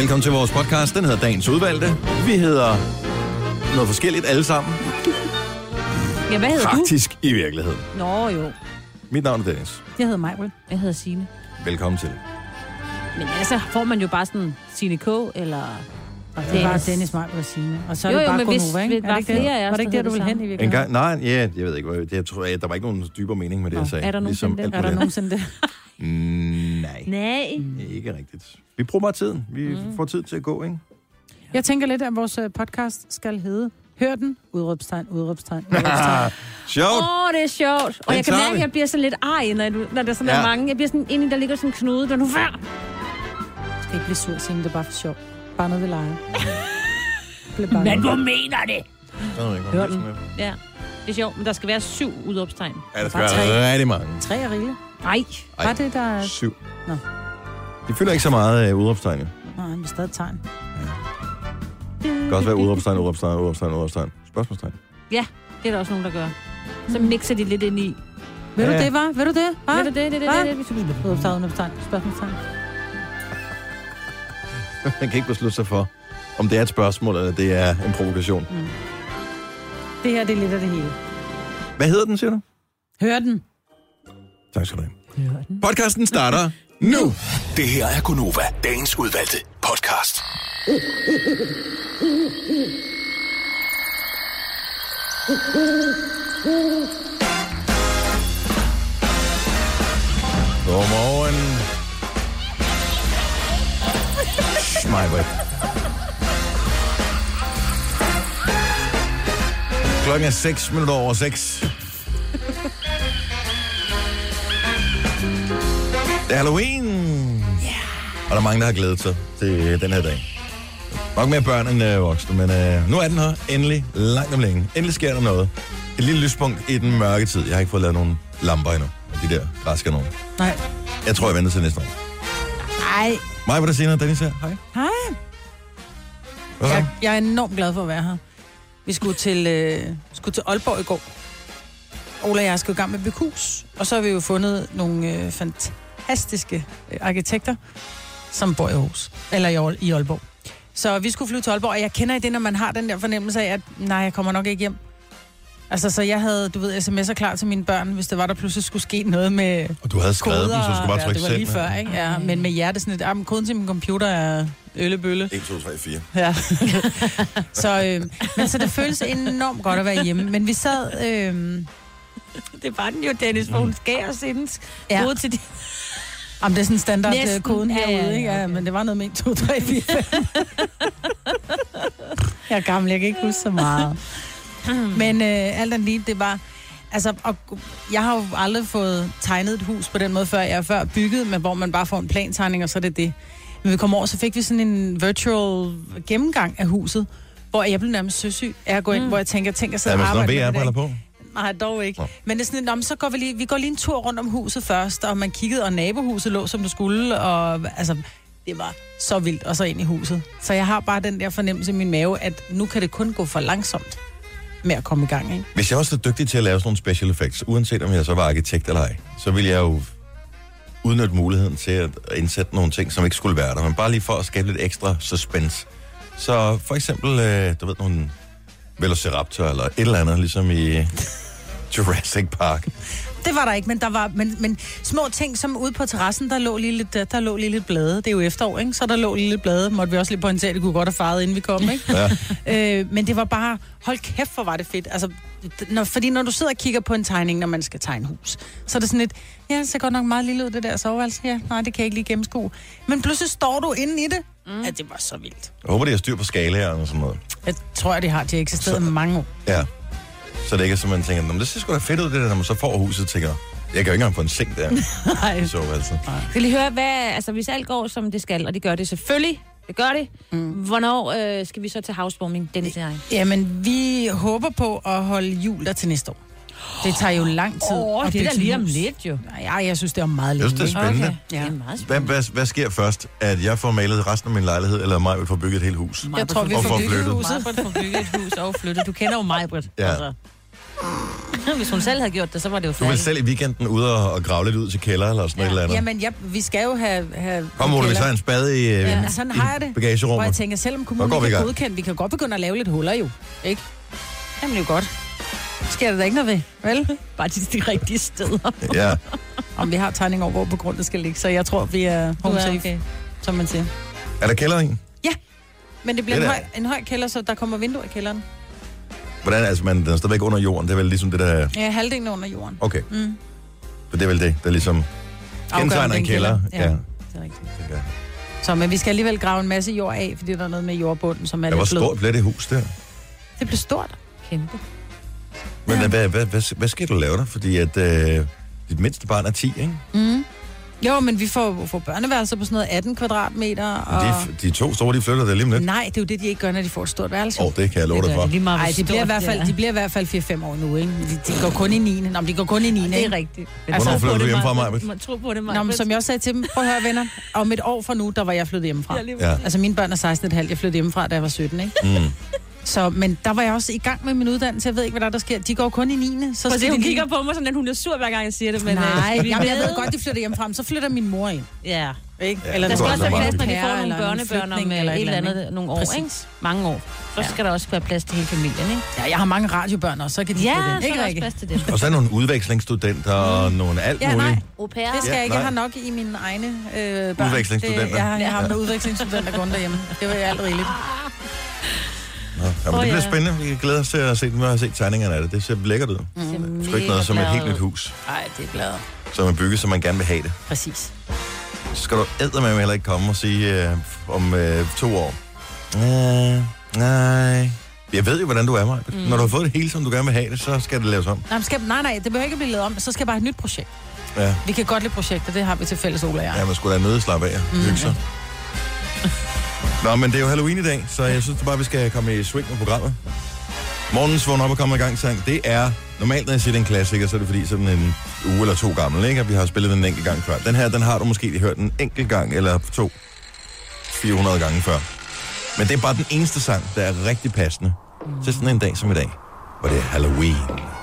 velkommen til vores podcast. Den hedder Dagens Udvalgte. Vi hedder noget forskelligt alle sammen. Ja, hvad hedder Faktisk i virkeligheden. du? Nå jo, Mit navn er Dennis. Jeg hedder Majbrit. jeg hedder Signe. Velkommen til. Men altså, får man jo bare sådan Signe K, eller... Og det er bare Dennis. Majbrit og Signe. Og så er Jo, det jo, bare men hvis- Gonova, ikke? Er det var ikke flere det? af os, Var det ikke der der, du ville det hen i En virkeligheden? gang, nej, ja, jeg ved ikke, jeg tror, jeg, der var ikke nogen dybere mening med det, jeg sagde. er der ligesom nogensinde alt det? Er der nogensinde det? Mm, nej, Nej. ikke rigtigt. Vi bruger bare tiden. Vi mm. får tid til at gå, ikke? Jeg tænker lidt, at vores øh, podcast skal hedde Hør den, udråbstegn, udråbstegn, udråbstegn. Sjovt! Åh, oh, det er sjovt. Og Den jeg kan mærke, at jeg bliver så lidt ej, når, du, når der sådan ja. Er mange. Jeg bliver sådan inde, der ligger sådan en knude, der er nu før. Du skal ikke blive sur, Signe, det er bare for sjov. Bare noget, leger. Blev bare noget. mener det? Ved jeg Hør den. det. Ja, det er sjovt, men der skal være syv udopstegn. Ja, der skal Bare være rigtig mange. Tre er rigeligt. Nej. Ej. Bare det, der er... Syv. Nå. De fylder ikke så meget uh, udråbstegn. jo. Nej, men stadig tegn. Det kan også være udråbstegn, udråbstegn, udråbstegn, udråbstegn. Spørgsmålstegn. Ja, det er der også nogen, der gør. Så mixer de lidt ind i. Du Ja. det, var? Vil du det? Hva? Ved du det? Det, det, det, det, det, det. Udråbstegn, spørgsmålstegn. Man kan ikke beslutte sig for, om det er et spørgsmål, eller det er en provokation. Det her, det er lidt af det hele. Hvad hedder den, siger du? Hør den. Tak skal du have. Podcasten starter nu. Det her er Gunova, dagens udvalgte podcast. Godmorgen. Smiley. Klokken er 6 minutter over 6. Det er Halloween. Yeah. Og der er mange, der har glædet sig til den her dag. Nok mere børn end øh, voksne, men øh, nu er den her endelig, langt om længe. Endelig sker der noget. Et lille lyspunkt i den mørke tid. Jeg har ikke fået lavet nogen lamper endnu. De der rasker nogen. Nej. Jeg tror, jeg venter til næste år. Ej. Mig, hvor der senere, Dennis her. Hej. Hej. Hvad? Jeg, jeg er enormt glad for at være her. Vi skulle til, øh, skulle til Aalborg i går. Ola og jeg skal i gang med hus. Og så har vi jo fundet nogle øh, fantastiske øh, arkitekter, som bor i hus. Eller i, Aal- i Aalborg. Så vi skulle flyve til Aalborg, og jeg kender i det, når man har den der fornemmelse af, at nej, jeg kommer nok ikke hjem. Altså, så jeg havde, du ved, sms'er klar til mine børn, hvis det var, der pludselig skulle ske noget med Og du havde skrevet koder. dem, så du skulle bare ja, trykke det var lige før, ikke? Ja, men med hjerte sådan lidt, ah, men koden til min computer er øllebølle. 1, 2, 3, 4. Ja. så, øh, men så det føles enormt godt at være hjemme. Men vi sad... Øh, Det var den jo, Dennis, for hun skærer sindens Ja. ja. til de... om det er sådan standard Næsten. øh, koden Ja, ja, herude, ja, ikke? Ja, okay. men det var noget med 1, 2, 3, 4, 5. jeg er gammel, jeg kan ikke huske så meget. Men øh, alt andet lige, det var... Altså, og, jeg har jo aldrig fået tegnet et hus på den måde før. Jeg har før bygget, med, hvor man bare får en plantegning, og så er det det. Men vi kom over, så fik vi sådan en virtual gennemgang af huset, hvor jeg blev nærmest søsyg af at gå ind, mm. hvor jeg tænker, tænker at sidde Ja, men og sådan arbejde noget med det der, VR-briller ikke? på. Nej, dog ikke. Nå. Men det er sådan, "Nå, så går vi lige, vi går lige en tur rundt om huset først, og man kiggede, og nabohuset lå, som det skulle, og altså, det var så vildt, og så ind i huset. Så jeg har bare den der fornemmelse i min mave, at nu kan det kun gå for langsomt med at komme i gang, ikke? Hvis jeg også er dygtig til at lave sådan nogle special effects, uanset om jeg så var arkitekt eller ej, så ville jeg jo udnytte muligheden til at indsætte nogle ting, som ikke skulle være der, men bare lige for at skabe lidt ekstra suspense. Så for eksempel, øh, du ved, nogle Velociraptor eller et eller andet, ligesom i Jurassic Park. Det var der ikke, men der var men, men små ting, som ude på terrassen, der lå lige lidt, der, lå lige lidt blade. Det er jo efterår, ikke? Så der lå lige lidt blade. Måtte vi også lige pointere, det kunne godt have faret, inden vi kom, ikke? Ja. øh, men det var bare, hold kæft, hvor var det fedt. Altså, når, fordi når du sidder og kigger på en tegning, når man skal tegne hus, så er det sådan lidt, ja, ser godt nok meget lille ud, det der soveværelse. Ja, nej, det kan jeg ikke lige gennemskue. Men pludselig står du inde i det. Mm. Ja, det var så vildt. Jeg håber, de har styr på skalaer og sådan noget. Jeg tror, at det har. De har eksisteret i mange år. Ja. Så det ikke er, som man tænker, "Nå, men det ser sgu da fedt ud, det der, når man så får huset, tænker, jeg kan jo ikke engang få en seng der Nej. i soveværelset. Skal jeg lige høre, hvad, altså hvis alt går, som det skal, og det gør det selvfølgelig, det gør det. Mm. Hvornår øh, skal vi så til housewarming, Dennis og jeg? Jamen, vi håber på at holde jul der til næste år. Det tager jo lang tid. Åh, at det er da lige om lidt, jo. Nej, jeg synes, det er meget Jeg lidt. synes, det er spændende. Det er meget Hvad, spændende. hvad, hvad sker først? At jeg får malet resten af min lejlighed, eller mig vil få bygget et helt hus? Jeg tror, vi Og får bygget huset. Majbrit får bygget et hus og flyttet. Du kender jo mig, Britt. Ja. Altså. Hvis hun selv havde gjort det, så var det jo Du vil færdigt. selv i weekenden ude og, og grave lidt ud til kælder eller sådan ja. et eller andet. Jamen, ja, vi skal jo have... have Kom, Ole, vi tager en spade i, ja. Ja, sådan har jeg det. Hvor bagagerummet. jeg tænker, selvom går kommunen i er gang. godkendt, vi kan godt begynde at lave lidt huller jo. Ikke? Jamen, det er jo godt. Sker der da ikke noget ved, vel? Bare de, de rigtige steder. Ja. Om vi har tegning over, hvor på grund det skal ligge, så jeg tror, vi er home er safe, okay. som man siger. Er der kælder i? Men det bliver Det en høj, en høj kælder, så der kommer vinduer i kælderen. Hvordan, altså, man, den er stadigvæk under jorden. Det er vel ligesom det der... Ja, halvdelen er under jorden. Okay. Mm. For det er vel det, der ligesom kendetegner en kælder. Ja, Ja. det er rigtigt. jeg. Så, men vi skal alligevel grave en masse jord af, fordi der er noget med jordbunden, som er Ja, hvor lidt blød. stort bliver det hus der? Det bliver stort. Kæmpe. Men Ja. hvad, hvad, hvad, hvad skal du lave der? Fordi at øh, dit mindste barn er 10, ikke? Mm. Jo, men vi får, får børneværelser på sådan noget 18 kvadratmeter. Og... De, de to store, de flytter der lige om lidt. Nej, det er jo det, de ikke gør, når de får et stort værelse. Åh, oh, det kan jeg love dig for. lige meget, de bliver, i hvert fald, det de bliver i hvert fald 4-5 år nu, ikke? De, de går kun i 9. Nå, de går kun i 9. Det er ikke? rigtigt. Altså, Hvornår flytter du det, hjemmefra, Maja. Man tro på det, Maja. Nå, men som jeg også sagde til dem, prøv at høre, venner. Om et år fra nu, der var jeg flyttet hjemmefra. Ja, Ja. Altså, mine børn er 16,5. Jeg flyttede hjemmefra, da jeg var 17, ikke? Mm. Så, men der var jeg også i gang med min uddannelse. Jeg ved ikke, hvad der, er, der sker. De går kun i 9. Så de hun lige- kigger på mig sådan, at hun er sur, hver gang jeg siger det. Men, Nej, øh, jamen, jeg ved godt, de flytter hjemmefra, men så flytter min mor ind. Ja. Ikke? Ja, Eller det Der skal også være plads, når de får nogle børnebørn om øh, eller et eller eller andet, nogle år, Præcis. ikke? Mange år. Så Ja. skal der også være plads til hele familien, ikke? Ja, jeg har mange radiobørn også, så kan de Ja, flytte så ind. er Ikke der også plads til dem. Og så er nogle udvekslingsstudenter og nogle alt Ja, muligt. Au. Det skal Ja, jeg ikke. Jeg har nok i mine egne øh, børn. Udvekslingsstudenter. Det, jeg, har- jeg har med udvekslingsstudenter gående derhjemme. Det var alt rigeligt. Nå, ja, men Åh, det bliver ja. spændende. Vi glæder os til at se. Nu har set tegningerne af det. Det ser lækkert ud. Mm. Sgu ikke noget som et helt nyt hus, Nej, det er glad. som er bygget, som man gerne vil have det. Præcis. Så skal du eddermame heller ikke komme og sige øh, om øh, to år. Øh, nej. Jeg ved jo, hvordan du er, Maja. Mm. Når du har fået det hele, som du gerne vil have det, så skal det laves om. Nej, men skal, nej, nej, det behøver ikke at blive lavet om. Så skal jeg bare have et nyt projekt. Ja, Vi kan godt lide projekter, det har vi til fælles, Ola og jeg. ja man skulle da nødt slappe af og hygge sig. Nå, men det er jo Halloween i dag, så jeg synes bare, vi skal komme i swing med programmet. Morgens vågn op og komme i gang sang, det er... Normalt, når jeg siger, det er en klassiker, så er det fordi sådan en uge eller to gammel, ikke? At vi har spillet den en enkelt gang før. Den her, den har du måske hørt en enkelt gang, eller to, 400 gange før. Men det er bare den eneste sang, der er rigtig passende til sådan en dag som i dag, hvor det er Halloween.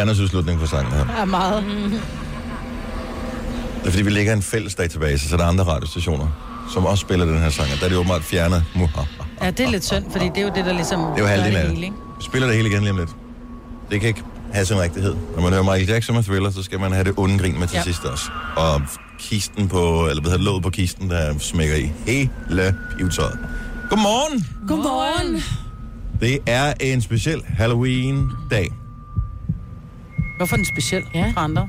Alternativ slutning på sangen her. er meget. Det er fordi, vi lægger en fælles database, så der er andre radiostationer, som også spiller den her sang. og Der er det åbenbart fjernet. Muha. Ja, det er lidt synd, fordi det er jo det, der ligesom Det er jo halvdelen af det? Vi spiller det hele igen lige om lidt. Det kan ikke have sin rigtighed. Når man hører Michael Jackson med Thriller, så skal man have det onde grin med til Ja. ja. sidst også. Og kisten på, eller hvad hedder låget på kisten, der smækker i hele pivetøjet. Godmorgen! Godmorgen. Det er en speciel Halloween-dag. Hvorfor er den speciel ja. fra andre?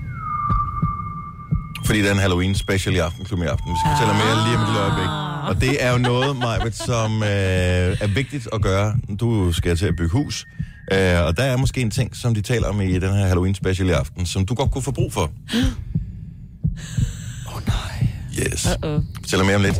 Fordi det er en Halloween special i aften, klub i aften. Vi skal fortælle mere lige om et øjeblik. Og det er jo noget, Majbet, som øh, er vigtigt at gøre. Du skal til at bygge hus. Øh, og der er måske en ting, som de taler om i den her Halloween special i aften, som du godt kunne få brug for. Yes. Uh-oh. Fortæller mere om lidt.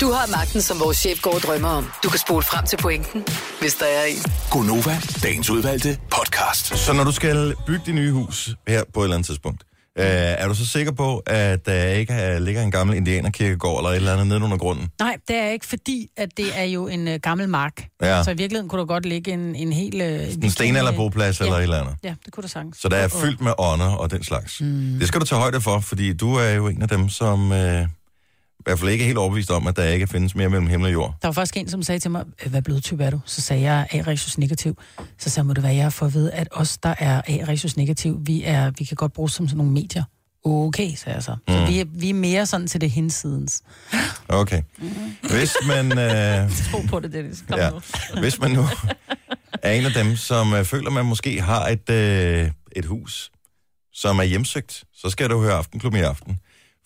Du har magten, som vores chef går og drømmer om. Du kan spole frem til pointen, hvis der er en. Gonova, dagens udvalgte podcast. Så når du skal bygge dit nye hus her på et eller andet tidspunkt, øh, er du så sikker på, at der ikke er, ligger en gammel indianerkirkegård eller et eller andet nede under grunden? Nej, det er ikke fordi, at det er jo en uh, gammel mark. Ja. Så i virkeligheden kunne der godt ligge en, en hel... Uh, En stenalderboplads ja. eller et eller andet? Ja, det kunne der sagst. Så der er fyldt med ånder og den slags. Mm. Det skal du tage højde for, fordi du er jo en af dem, som øh, i hvert fald ikke helt overbevist om, at der ikke findes mere mellem himmel og jord. Der var faktisk en, som sagde til mig, "Øh, hvad blodtype er du? Så sagde jeg A-resus negativ. Så sagde jeg, må det være, jeg fået at vide, at os, der er A-resus negativ, vi, er, vi kan godt bruges som sådan nogle medier. Okay, sagde jeg så. Så Mm. vi, er, vi er mere sådan til det hinsidens. Okay. Hvis man, øh, Tro på det, Dennis. Kom ja, nu. hvis man nu er en af dem, som øh, føler, man måske har et, øh, et hus, som er hjemsøgt, så skal du høre Aftenklubben i aften.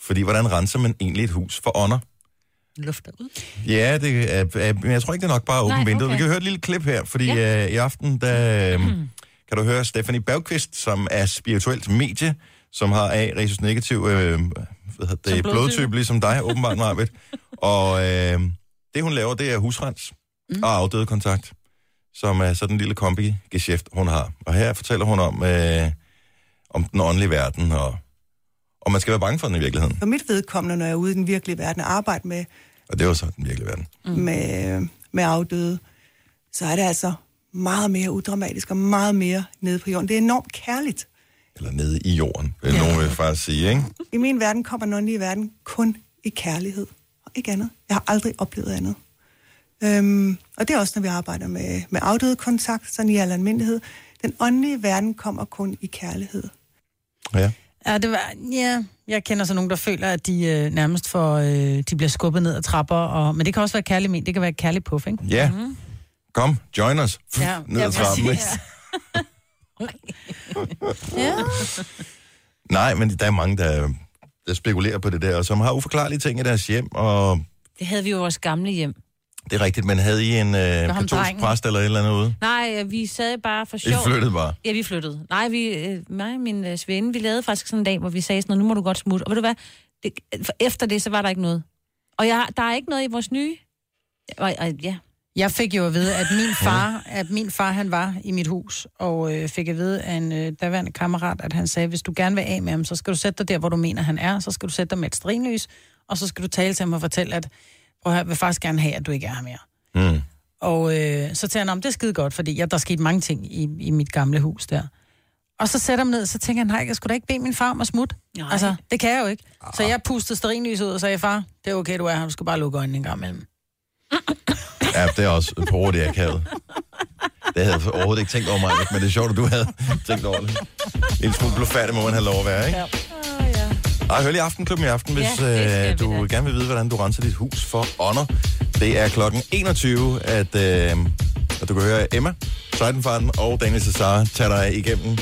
Fordi hvordan renser man egentlig et hus for ånder? Lufter ud. Ja, det er, er, men jeg tror ikke, det er nok bare Nej, vindue. okay. Vi kan høre et lille klip her, fordi Ja. øh, i aften, der øh, kan du høre Stephanie Bergqvist, som er spirituelt medie, som har A, resus negativ øh, hvad det, blodtype. blodtype, ligesom dig, åbenbart, Marvitt. Og øh, det, hun laver, det er husrens mm. og afdøde kontakt, som er sådan en lille kombi-geschæft, hun har. Og her fortæller hun om, øh, om den åndelige verden, og og man skal være bange for den i virkeligheden. For mit vedkommende, når jeg er ude i den virkelige verden og arbejder med, Og det er jo så den virkelige verden. mm. med, med afdøde, så er det altså meget mere udramatisk og meget mere nede på jorden. Det er enormt kærligt. Eller nede i jorden, vil ja. nogen vil faktisk sige, ikke? I min verden kommer den åndelige verden kun i kærlighed, og ikke andet. Jeg har aldrig oplevet andet. Øhm, og det er også, når vi arbejder med, med afdøde kontakt, sådan i al almindelighed. Den åndelige verden kommer kun i kærlighed. Ja. Ja, det var, ja, jeg kender så nogen, der føler, at de øh, nærmest får, øh, de bliver skubbet ned ad trapper, og, men det kan også være kærlig men, det kan være kærlig puff, ikke? Ja. Mm-hmm. Kom, join os. Ja, Ned ja, ad trappen. præcis. Ja. Nej, men der er mange, der, der spekulerer på det der, og som har uforklarlige ting i deres hjem, og Det havde vi jo i vores gamle hjem. Det er rigtigt, men havde I en øh, katolsk drengen. præst eller et eller andet ude? Nej, øh, vi sad bare for I sjov. flyttede bare? Ja, vi flyttede. Nej, vi, øh, mig og min øh, svende, vi lavede faktisk sådan en dag, hvor vi sagde sådan noget, nu må du godt smutte. Og ved du hvad, det, for efter det, så var der ikke noget. Og jeg, der er ikke noget i vores nye... Og, og, ja, Jeg fik jo at vide, at min far, at min far han var i mit hus, og øh, fik at vide af en øh, daværende kammerat, at han sagde, hvis du gerne vil af med ham, så skal du sætte dig der, hvor du mener, han er, så skal du sætte dig med et strinlys, og så skal du tale til ham og fortælle, at prøv at høre, jeg vil faktisk gerne have, at du ikke er her mere. Mm. Og øh, så tænker han, om det er skide godt, fordi ja, der er sket mange ting i, i mit gamle hus der. Og så sætter jeg ham ned, så tænker han, nej, jeg skulle da ikke bede min far om at smutte. Nej. Altså, det kan jeg jo ikke. Så jeg pustede sterinlys ud og sagde, far, det er okay, du er her, du skal bare lukke øjnene en gang imellem. Ja, det er også på hurtigt akavet. Det havde jeg overhovedet ikke tænkt over mig, men det er sjovt, at du havde tænkt over det. En smule blufærdig må man have lov at være, ikke? Ja. Ej, hør lige Aftenklubben i aften, hvis Ja, øh, du gerne vil vide, hvordan du renser dit hus for ånder. Det er klokken 21, at, øh, at du kan høre Emma, Seidenfarten og Daniel Cesar tage dig igennem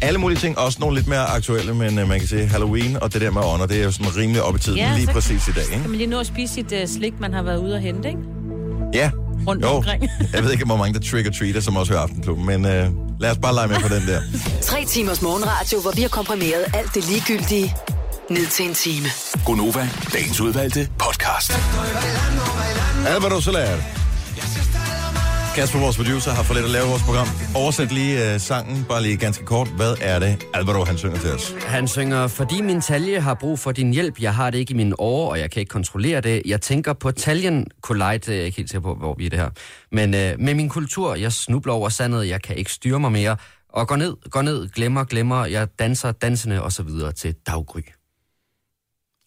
alle mulige ting. Også nogle lidt mere aktuelle, men øh, man kan se Halloween og det der med ånder, det er jo sådan rimelig op i tiden Ja, lige så- præcis i dag, ikke? Kan man lige nå at spise sit uh, slik, man har været ude og hente, ikke? Ja. Rundt Jo, omkring. jeg ved ikke, hvor mange der trick-or-treater, som også hører Aftenklubben, men øh, lad os bare lege med på den der. Tre timers morgenradio, hvor vi har komprimeret alt det ligegyldige ned til en time. Gonova, dagens udvalgte podcast. Alvaro Soler. Kasper, vores producer, har for lidt at lave vores program. Oversæt lige uh, sangen, bare lige ganske kort. Hvad er det, Alvaro han synger til os? Han synger, fordi min talje har brug for din hjælp. Jeg har det ikke i mine årer, og jeg kan ikke kontrollere det. Jeg tænker på taljen collide. Jeg er ikke helt sikker på, hvor vi er det her. Men øh, med min kultur, jeg snubler over sandet. Jeg kan ikke styre mig mere. Og går ned, går ned, glemmer, glemmer. Jeg danser dansende og så videre til daggry.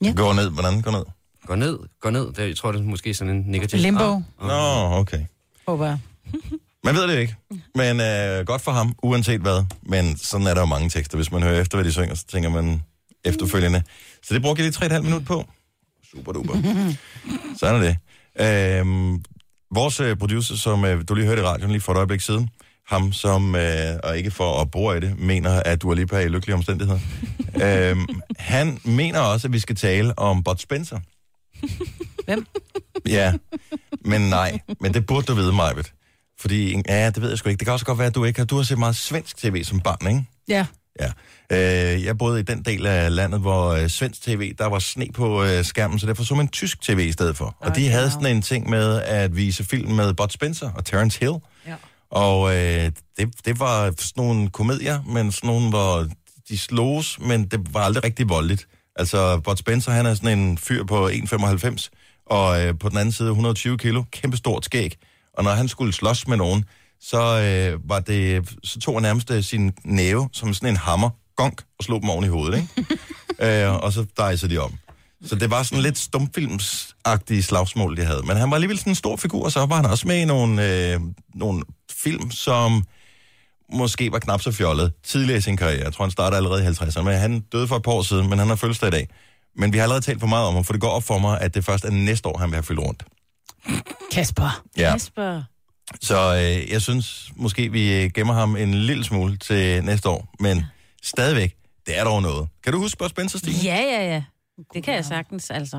Ja. Gå ned, hvordan går ned? Går ned, går ned. Det, jeg tror, det er måske sådan en negativ... Limbo, Ah, Nå, okay. håber jeg. Man ved det ikke, men øh, godt for ham, uanset hvad. Men sådan er der jo mange tekster. Hvis man hører efter, hvad de synger, så tænker man efterfølgende. Så det brugte jeg lige 3,5 minut på. Super duper. Sådan er det. Øhm, vores øh, producer, som øh, du lige hørte i radioen lige for et øjeblik siden, ham som, øh, og ikke for at bore i det, mener, at du er lige på i lykkelige omstændigheder. øhm, han mener også, at vi skal tale om Bud Spencer. Hvem? Ja, men nej. Men det burde du vide, Majbet. Fordi, ja, det ved jeg sgu ikke. Det kan også godt være, at du ikke har... Du har set meget svensk tv som barn, ikke? Ja. Ja. Øh, jeg boede i den del af landet, hvor øh, svensk tv, der var sne på øh, skærmen, så derfor så man tysk tv i stedet for. Og de Okay, havde sådan en ting med at vise film med Bud Spencer og Terence Hill. Ja. Og øh, det, det var sådan nogle komedier, men sådan nogle, hvor de sloges, men det var aldrig rigtig voldeligt. Altså, Bud Spencer, han er sådan en fyr på 1,95, og øh, på den anden side 120 kilo, kæmpestort skæg. Og når han skulle slås med nogen, så, øh, var det, så tog han nærmest øh, sin næve som sådan en hammer, gonk, og slog dem oven i hovedet, ikke? øh, og så dejsede de om. Så det var sådan lidt stumfilmsagtige slagsmål, de havde. Men han var alligevel sådan en stor figur, og så var han også med i nogle, øh, nogle film, som måske var knap så fjollet tidligere i sin karriere. Jeg tror, han startede allerede i 50'erne, men han døde for et par år siden, men han har fødselsdag i dag. Men vi har allerede talt for meget om ham, for det går op for mig, at det først er næste år, han vil have fyldt rundt. Kasper. Ja. Kasper. Så øh, jeg synes måske, vi øh, gemmer ham en lille smule til næste år, men stadigvæk, det er dog noget. Kan du huske Bud Spencer, Stine? Ja, ja, ja. Det kan jeg sagtens, altså.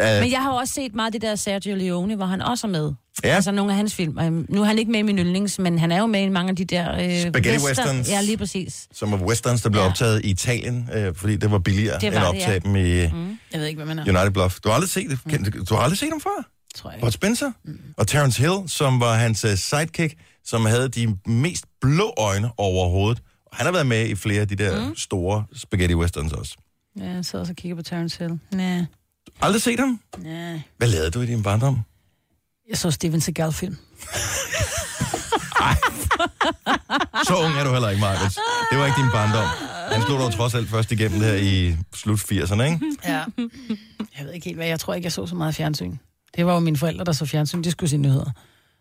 Øh, Men jeg har også set meget af det der Sergio Leone, hvor han også er med. Ja. Altså nogle af hans film. Øhm, Nu er han ikke med i min yndlings, men han er jo med i mange af de der... Øh, Spaghetti westerns. Ja, lige præcis. Som var westerns, der blev Ja. optaget i Italien, øh, fordi det var billigere Det end var at det, ja. optage dem i Jeg ved ikke, hvad man er. United Bluff. Du har aldrig set det? Kendt- Du har aldrig set dem før? Tror jeg Bud ikke. Spencer og Terence Hill, som var hans uh, sidekick, som havde de mest blå øjne overhovedet. Og han har været med i flere af de der mm. store spaghetti westerns også. Ja, jeg sidder også og kigger på Terence Hill. Nej, Aldrig set ham? nej. Hvad lavede du i din barndom? Jeg så Steven Seagal-film. Så ung er du heller ikke, Marcus. Det var ikke din barndom. Han slog dog trods alt først igennem det her i slut 80'erne, ikke? Ja. Jeg ved ikke helt, hvad jeg tror ikke, jeg så så meget fjernsyn. Det var jo mine forældre, der så fjernsyn. De skulle se nyheder.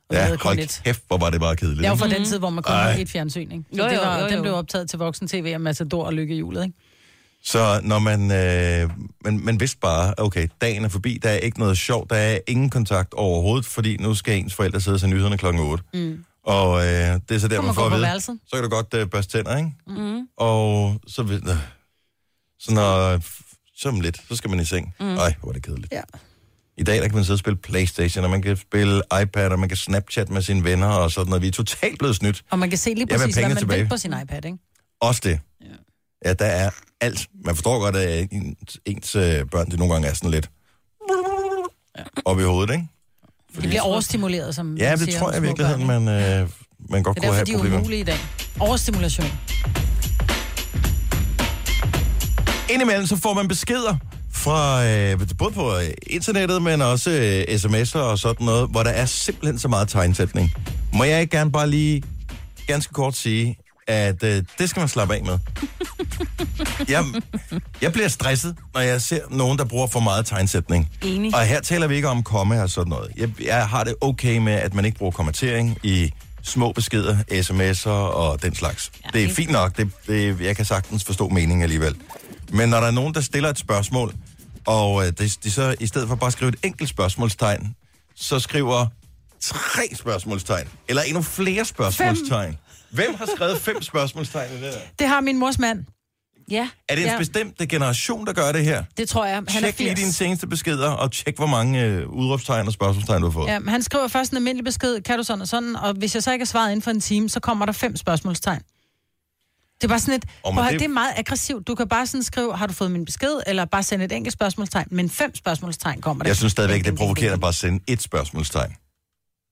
Og Ja, hold et. kæft, hvor var det bare kedeligt. Jeg var fra den tid, hvor man kun havde et fjernsyn, ikke? Så Jo, det jo, var, jo, den jo. blev optaget til voksen tv og Matador og Lykke i julet, ikke? Så når man, øh, man, man vidste bare, okay, dagen er forbi, der er ikke noget sjovt, der er ingen kontakt overhovedet, fordi nu skal ens forældre sidde se nyhederne klokken 8. Mm. Og øh, det er så der, man får at vide, så kan du godt øh, børste tænder, ikke? Mm. Og så, øh, så når, så om lidt, så skal man i seng. Mm. Ej, hvor er det kedeligt. Ja. I dag der kan man sidde og spille Playstation, og man kan spille iPad, og man kan Snapchat med sine venner og sådan noget. Vi er totalt blevet snydt. Og man kan se lige præcis, hvad man tilbage. vil på sin iPad, ikke? Også det. Ja. Ja, der er alt. Man forstår godt, at ens, ens øh, børn, det nogle gange er sådan lidt ja. op i hovedet, ikke? De bliver overstimuleret, som Ja, det siger tror jeg i virkeligheden, man, øh, man godt Det er kunne derfor, have de er problemer. umulige i dag. Overstimulation. Indimellem så får man beskeder fra øh, både på øh, internettet, men også øh, sms'er og sådan noget, hvor der er simpelthen så meget tegnsætning. Må jeg ikke gerne bare lige ganske kort sige, at øh, det skal man slappe af med. jeg, jeg bliver stresset, når jeg ser nogen, der bruger for meget tegnsætning. Enig. Og her taler vi ikke om komma og sådan noget. Jeg, jeg har det okay med, at man ikke bruger kommentering i små beskeder, sms'er og den slags. Ja, det er fint nok. Det, det, jeg kan sagtens forstå meningen alligevel. Men når der er nogen, der stiller et spørgsmål, og øh, de, de så i stedet for bare at skrive et enkelt spørgsmålstegn, så skriver tre spørgsmålstegn, eller endnu flere spørgsmålstegn. Hvem har skrevet fem spørgsmålstegn i det der? Det har min mors mand. Ja. Er det en Ja. bestemt generation, der gør det her? Det tror jeg. Han er Tjek lige 80. dine seneste beskeder, og tjek, hvor mange øh, udråbstegn og spørgsmålstegn du har fået. Ja, men han skriver først en almindelig besked, kan du sådan og sådan, og hvis jeg så ikke har svaret inden for en time, så kommer der fem spørgsmålstegn. Det er bare sådan et, oh, men det... det- er meget aggressivt. Du kan bare sådan skrive, har du fået min besked, eller bare sende et enkelt spørgsmålstegn, men fem spørgsmålstegn kommer der. Jeg synes stadigvæk, det er ding. at bare sende et spørgsmålstegn.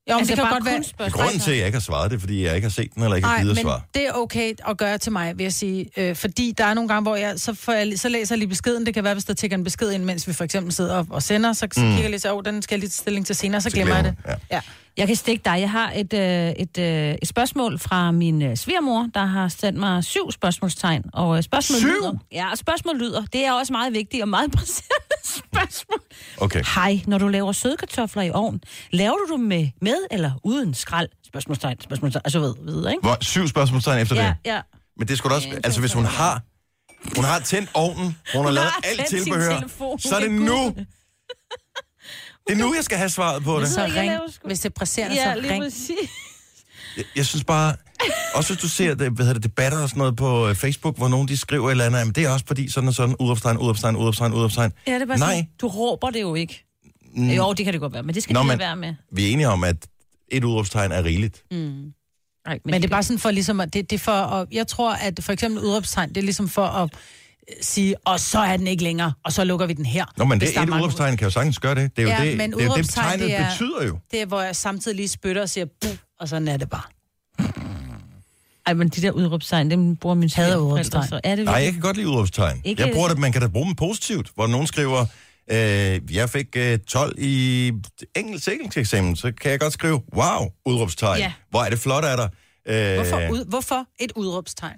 Jo, men Altså, det kan bare godt være... spørgsmål. Grunden til, at jeg ikke har svaret, det fordi jeg ikke har set den, eller ikke har Nej, givet men at svare. det er okay at gøre til mig, vil jeg sige. Øh, fordi der er nogle gange, hvor jeg så, får jeg, så læser jeg lige beskeden. Det kan være, hvis der tigger en besked ind, mens vi for eksempel sidder og, og sender, så, så Mm. kigger jeg lige så, oh, den skal jeg lige stilling til senere, så, Så glemmer jeg det. glemmer Ja. Jeg kan stikke dig. Jeg har et, øh, et, øh, et spørgsmål fra min øh, svigermor, der har sendt mig syv spørgsmålstegn. Og øh, spørgsmålet Syv? lyder... Ja, og spørgsmålet lyder. Det er også meget vigtigt og meget presserende spørgsmål. Okay. Hej, når du laver sødkartofler i ovnen, laver du dem med, med eller uden skrald? Spørgsmålstegn, spørgsmålstegn. Altså ved, ved ikke? Hvor, syv spørgsmålstegn efter Ja, det. ja. Men det skulle også... Ja, Altså, hvis hun har... Hun har tændt ovnen, hun har lavet har alt tændt sin tilbehør, så er det nu. Det er nu, jeg skal have svaret på det. Så Jeg ring. Hvis det er presserende, Ja, så lige ring. Jeg, jeg synes bare... Også hvis du ser det, hvad hedder det, debatter og sådan noget på øh, Facebook, hvor nogen de skriver et eller andet, jamen det er også fordi sådan og sådan, udopstegn, udopstegn, udopstegn, udopstegn. Ja, det er bare Nej. sådan, du råber det jo ikke. Mm. Jo, det kan det godt være, men det skal Nå, men- men... være med. Vi er enige om, at et udopstegn er rigeligt. Mm. Ej, Men det er bare sådan for ligesom, at det, det for, at, jeg tror, at for eksempel udråbstegn, det er ligesom for at sige, og så er den ikke længere, og så lukker vi den her. Nå, men det der er et mange udopstegn kan jo sagtens gøre det. Det er jo Ja, det, men det, er det udråbstegn, tegnet det er- betyder jo. Det er, hvor jeg samtidig lige spytter og siger, buh, og sådan er det bare. Ej, men de der udråbstegn, dem bruger min Hader udråbstegn. så. Er det Nej, jeg kan godt lide udråbstegn. Ikke- Jeg bruger det, man kan da bruge dem positivt, hvor nogen skriver, øh, jeg fik øh, 12 i engelsk engelskeksamen, så kan jeg godt skrive, wow, udråbstegn. Ja. Hvor er det flot af dig. Øh, Hvorfor, ud, hvorfor et udråbstegn?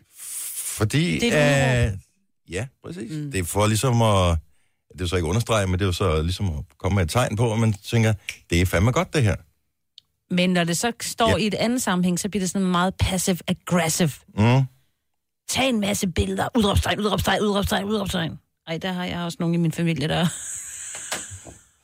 Fordi... Det er et øh, Ja, præcis. Mm. Det er for ligesom at... Det er jo så ikke understrege, men det er så ligesom at komme med et tegn på, at man tænker, det er fandme godt det her. Men når det så står Ja. i et andet sammenhæng, så bliver det sådan meget passive-aggressive. Mm. Tag en masse billeder. Udråbstegn, udråbstegn, udråbstegn, udråbstegn. Ej, der har jeg også nogen i min familie, der...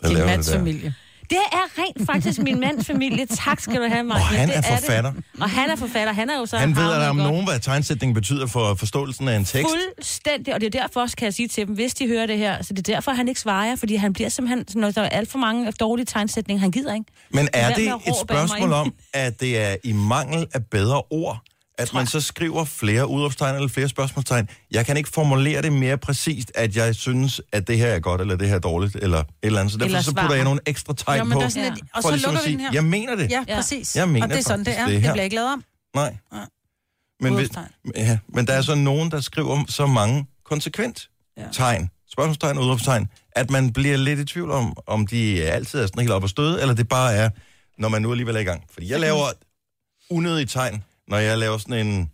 Der det der. familie. Det er rent faktisk min mands familie. Tak skal du have, Martin. Og han er det. forfatter. Og han er forfatter. Han er jo så... Han ved havnet der om nogen, hvad tegnsætning betyder for forståelsen af en tekst. Fuldstændig, og det er derfor også, kan jeg sige til dem, hvis de hører det her, så det er derfor, han ikke svarer, fordi han bliver simpelthen, når der er alt for mange dårlige tegnsætninger, han gider ikke. Men er det at et spørgsmål om, at det er i mangel af bedre ord, at man så skriver flere udopstegn eller flere spørgsmålstegn? Jeg kan ikke formulere det mere præcist, at jeg synes, at det her er godt, eller det her er dårligt, eller et eller andet. Så derfor Eller så putter jeg nogle ekstra tegn Jo, men på, der er sådan Ja. et, og for så ligesom lukker vi sige, den her. jeg mener det. Ja, præcis. Jeg mener og det er sådan, det er. det Det, her. bliver ikke lavet om. Nej. Ja. Men, hvis, ja, men der er så nogen, der skriver så mange konsekvent Ja. tegn, spørgsmålstegn og udopstegn, at man bliver lidt i tvivl om, om de altid er sådan helt op og støde, eller det bare er, når man nu alligevel er i gang. Fordi jeg laver unødige tegn, når jeg laver sådan en,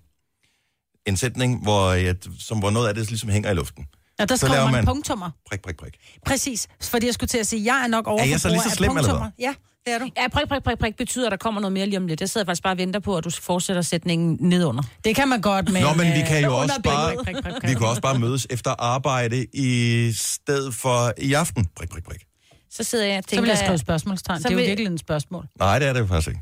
en sætning, hvor, jeg, som, hvor noget af det ligesom hænger i luften. Ja, der Så skriver man, man- punktummer. Prik, prik, prik. Præcis. Fordi jeg skulle til at sige, jeg er nok over Er jeg så lige så slem, eller hvad? Ja, det er du. Ja, prik, prik, prik, prik betyder, at der kommer noget mere lige om lidt. Jeg sidder faktisk bare og venter på, at du fortsætter sætningen nedunder. Det kan man godt, men... Nå, men vi øh, kan jo under også bare, Prik, prik, prik, prik. vi kan også bare mødes efter arbejde i stedet for i aften. Prik, prik, prik. Så sidder jeg og Så tænker... vil jeg skrive spørgsmålstegn. Så Det er jo virkelig et spørgsmål. Nej, det er det jo faktisk ikke.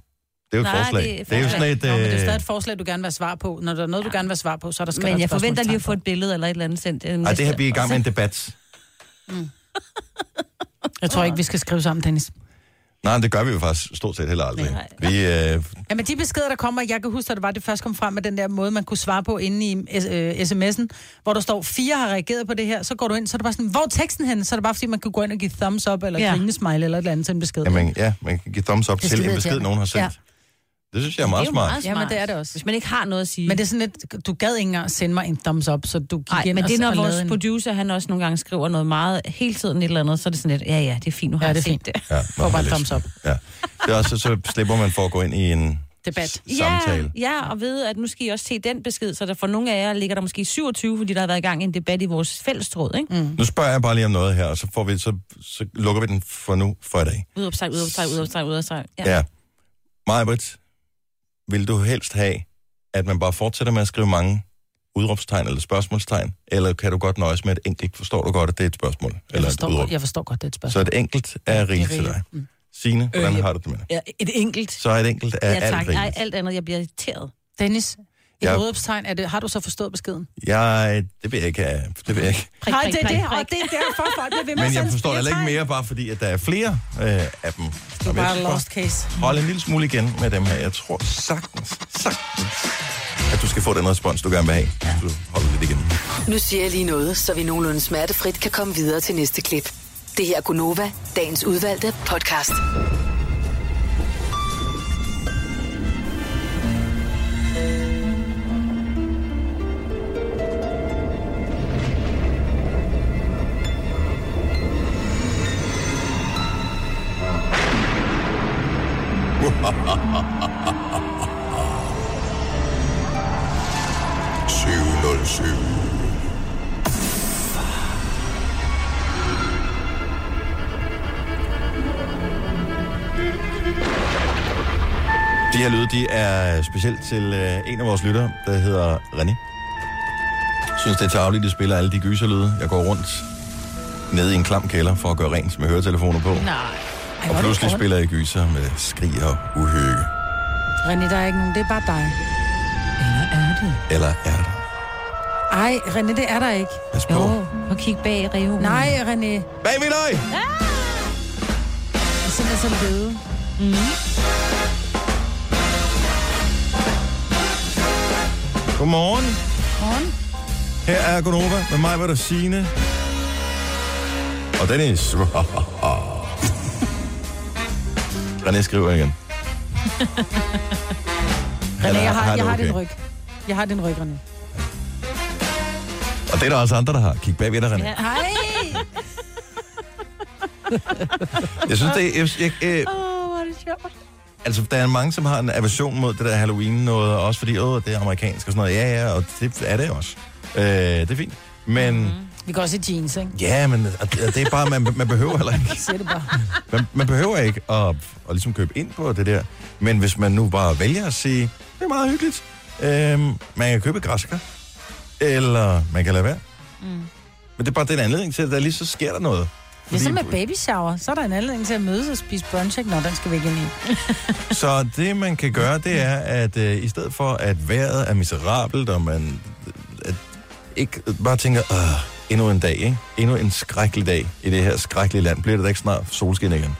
Det er jo et Nej, forslag. det er Det er jo sådan et... Nå, men det er øh, stadig et forslag, du gerne vil have svar på. Når der er noget, du gerne vil have svar på, så er der skrevet Men jeg forventer lige at få et billede eller et eller andet sendt. øh, Ej, det her næste- vi er i gang med en debat. på. Jeg tror ikke, vi skal skrive sammen, Dennis. Nej, det gør vi jo faktisk stort set heller aldrig. Nej. Vi, øh, Ja, men de beskeder, der kommer, jeg kan huske, at det var, det først kom frem med den der måde, man kunne svare på inde i øh, sms'en, hvor der står, fire har reageret på det her, så går du ind, så er det bare sådan, hvor er teksten hen? Så er det bare, fordi man kan gå ind og give thumbs up, eller Ja. grinesmile, eller et eller andet til en besked. jamen, ja, man kan give thumbs up til en besked, nogen har sendt. Ja. Det synes jeg er Det meget er jo smart. meget smart. Jamen, det er det også. Hvis man ikke har noget at sige. Men det er sådan lidt, du gad ikke engang sende mig en thumbs up, så du gik Nej, ind men og, det er, når vores en... producer, han også nogle gange skriver noget meget, hele tiden et eller andet, så er det sådan lidt, ja, ja, det er fint, nu har Ja, jeg det er set fint. det. Ja, Får bare en thumbs up. Ja. Det er også, så slipper man for at gå ind i en Debat. samtale. Ja, ja, og ved, at nu skal I også se den besked, så der for nogle af jer ligger der måske 27, fordi der har været i gang en debat i vores fællestråd, ikke? Mm. Nu spørger jeg bare lige om noget her, og så, får vi, så, så lukker vi den for nu for i dag. Udopsteg, udopsteg, udopsteg, udopsteg. Ja. ja. Majbrit, vil du helst have, at man bare fortsætter med at skrive mange udråbstegn eller spørgsmålstegn, eller kan du godt nøjes med et enkelt? Forstår du godt, at det er et spørgsmål? Jeg eller et forstår, udråb? godt, jeg forstår godt, det er et Så spørgsmål. et enkelt er rigeligt til dig. Mm. Signe, hvordan Øh, har du det med det? Ja, et enkelt. Så et enkelt er Ja, tak. alt Nej, rigeligt. alt andet, jeg bliver irriteret. Dennis, et Ja. ja. udopstegn, er det, har du så forstået beskeden? Jeg, det vil jeg ikke. Det vil jeg ikke. Prik, Nej, prik, det er det, og det er derfor, folk bliver ved med Men jeg forstår heller ikke mere, bare fordi, at der er flere øh, af dem. Det er bare lost case. Hold en lille smule igen med dem her. Jeg tror sagtens, sagtens, at du skal få den respons, du gerne vil have. Du holder lidt igen. Nu siger jeg lige noget, så vi nogenlunde smertefrit kan komme videre til næste klip. Det her er Gunova, dagens udvalgte podcast. De her lyde, de er specielt til øh, en af vores lyttere, der hedder René. Jeg synes, det er tageligt, de spiller alle de gyserlyde. Jeg går rundt nede i en klam kælder for at gøre rent med høretelefoner på. Nej. Ej, Og pludselig det spiller jeg gyser med skrig og uhygge. René, der er ikke nogen, det er bare dig. Eller er det? Eller er der? Ej, René, det er der ikke. Pas på. Jo, og kig bag reolen. Nej, René. Bag mit øje! Jeg er simpelthen så lede. Godmorgen. Morgen. Her er Gunova med mig, hvor der Signe. Og Dennis. René skriver igen. René, Eller jeg har, har jeg du har okay? din ryg. Jeg har din ryg, René. Og det er der også andre, der har. Kig bagved dig, René. Ja. Hej! Jeg synes, det er... Jeg, jeg, jeg, Åh, hvor er det sjovt. altså, der er mange, som har en aversion mod det der Halloween noget, og også fordi, åh, det er amerikansk og sådan noget. Ja, ja, og det er det også. Øh, det er fint. Men, mm. Vi går også i jeans, ikke? ja, men det er bare, man, man behøver heller ikke. Siger det bare. Man, man behøver ikke at, at ligesom købe ind på det der. Men hvis man nu bare vælger at sige, det er meget hyggeligt. Øhm, man kan købe græsker. Eller man kan lade være. Mm. Men det er bare den anledning til, at der lige så sker der noget. Ligesom med baby shower, så er der en anledning til at mødes og spise brunch, ikke? Nå, den skal vi ikke ind i. Så det, man kan gøre, det er, at øh, i stedet for, at vejret er miserabelt, og man at ikke bare tænker, Åh, endnu en dag, ikke? endnu en skrækkelig dag i det her skrækkelige land, bliver det da ikke snart solskin igen?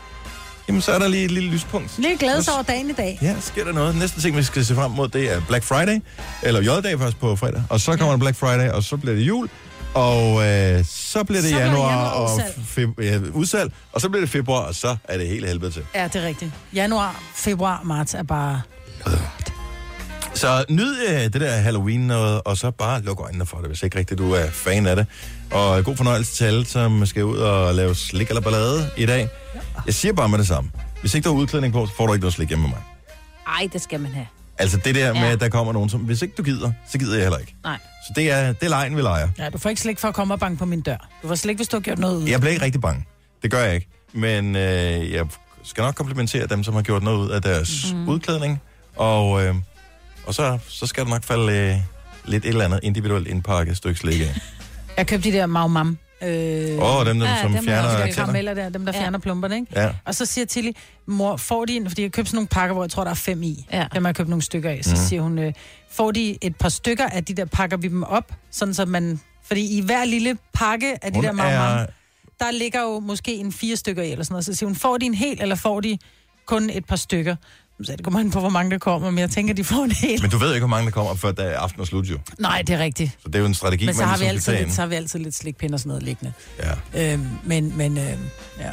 Jamen, så er der lige et lille lyspunkt. Lige glædes over dagen i dag. Ja, sker der noget. Næste ting, vi skal se frem mod, det er Black Friday, eller J-dag først på fredag, og så kommer ja. Black Friday, og så bliver det jul, og øh, så bliver det Så januar, januar og udsalg. ja, udsalg, og så bliver det februar, og så er det hele helvede til. Ja, det er rigtigt. Januar, februar, marts er bare... Så nyd øh, det der Halloween noget, og så bare luk øjnene for det, hvis ikke rigtigt du er fan af det. Og god fornøjelse til alle, som skal ud og lave slik eller ballade i dag. Jeg siger bare med det samme. Hvis ikke du har udklædning på, så får du ikke noget slik hjemme med mig. Ej, det skal man have. Altså det der med, Ja. at der kommer nogen, som... Hvis ikke du gider, så gider jeg heller ikke. Nej. Så det er, det er lejen, vi leger. Ja, du får ikke slik for at komme og banke på min dør. Du får slik, hvis du har gjort noget ud. Jeg bliver ikke rigtig bange. Det gør jeg ikke. Men øh, jeg skal nok komplimentere dem, som har gjort noget ud af deres mm. udklædning. Og, øh, og så, så skal der nok falde øh, lidt et eller andet individuelt indpakket stykke slik af. Jeg købte de der Mau Mam. Øh, Åh, oh, dem, der, Ja, som dem fjerner der karameller der, dem der Ja. fjerner plumperne, ikke? Ja. Og så siger Tilly, mor, får de en, fordi jeg købte sådan nogle pakker, hvor jeg tror, der er fem i. Ja. Dem har jeg købt nogle stykker af. Så Mhm. siger hun, øh, får de et par stykker af de der, pakker vi dem op, sådan så man... Fordi i hver lille pakke af de Hun der Mau Mam, er der ligger jo måske en fire stykker i, eller sådan noget. Så siger hun, får de en hel, eller får de kun et par stykker? Så det kommer an på, hvor mange der kommer, men jeg tænker, de får en hel. Men du ved jo ikke, hvor mange der kommer, før da aften er slut, jo. Nej, det er rigtigt. Så det er jo en strategi, Men så man har, vi ligesom altid lidt, så har vi altid lidt slikpind og sådan noget liggende. Ja. Øhm, men, men, øhm, ja.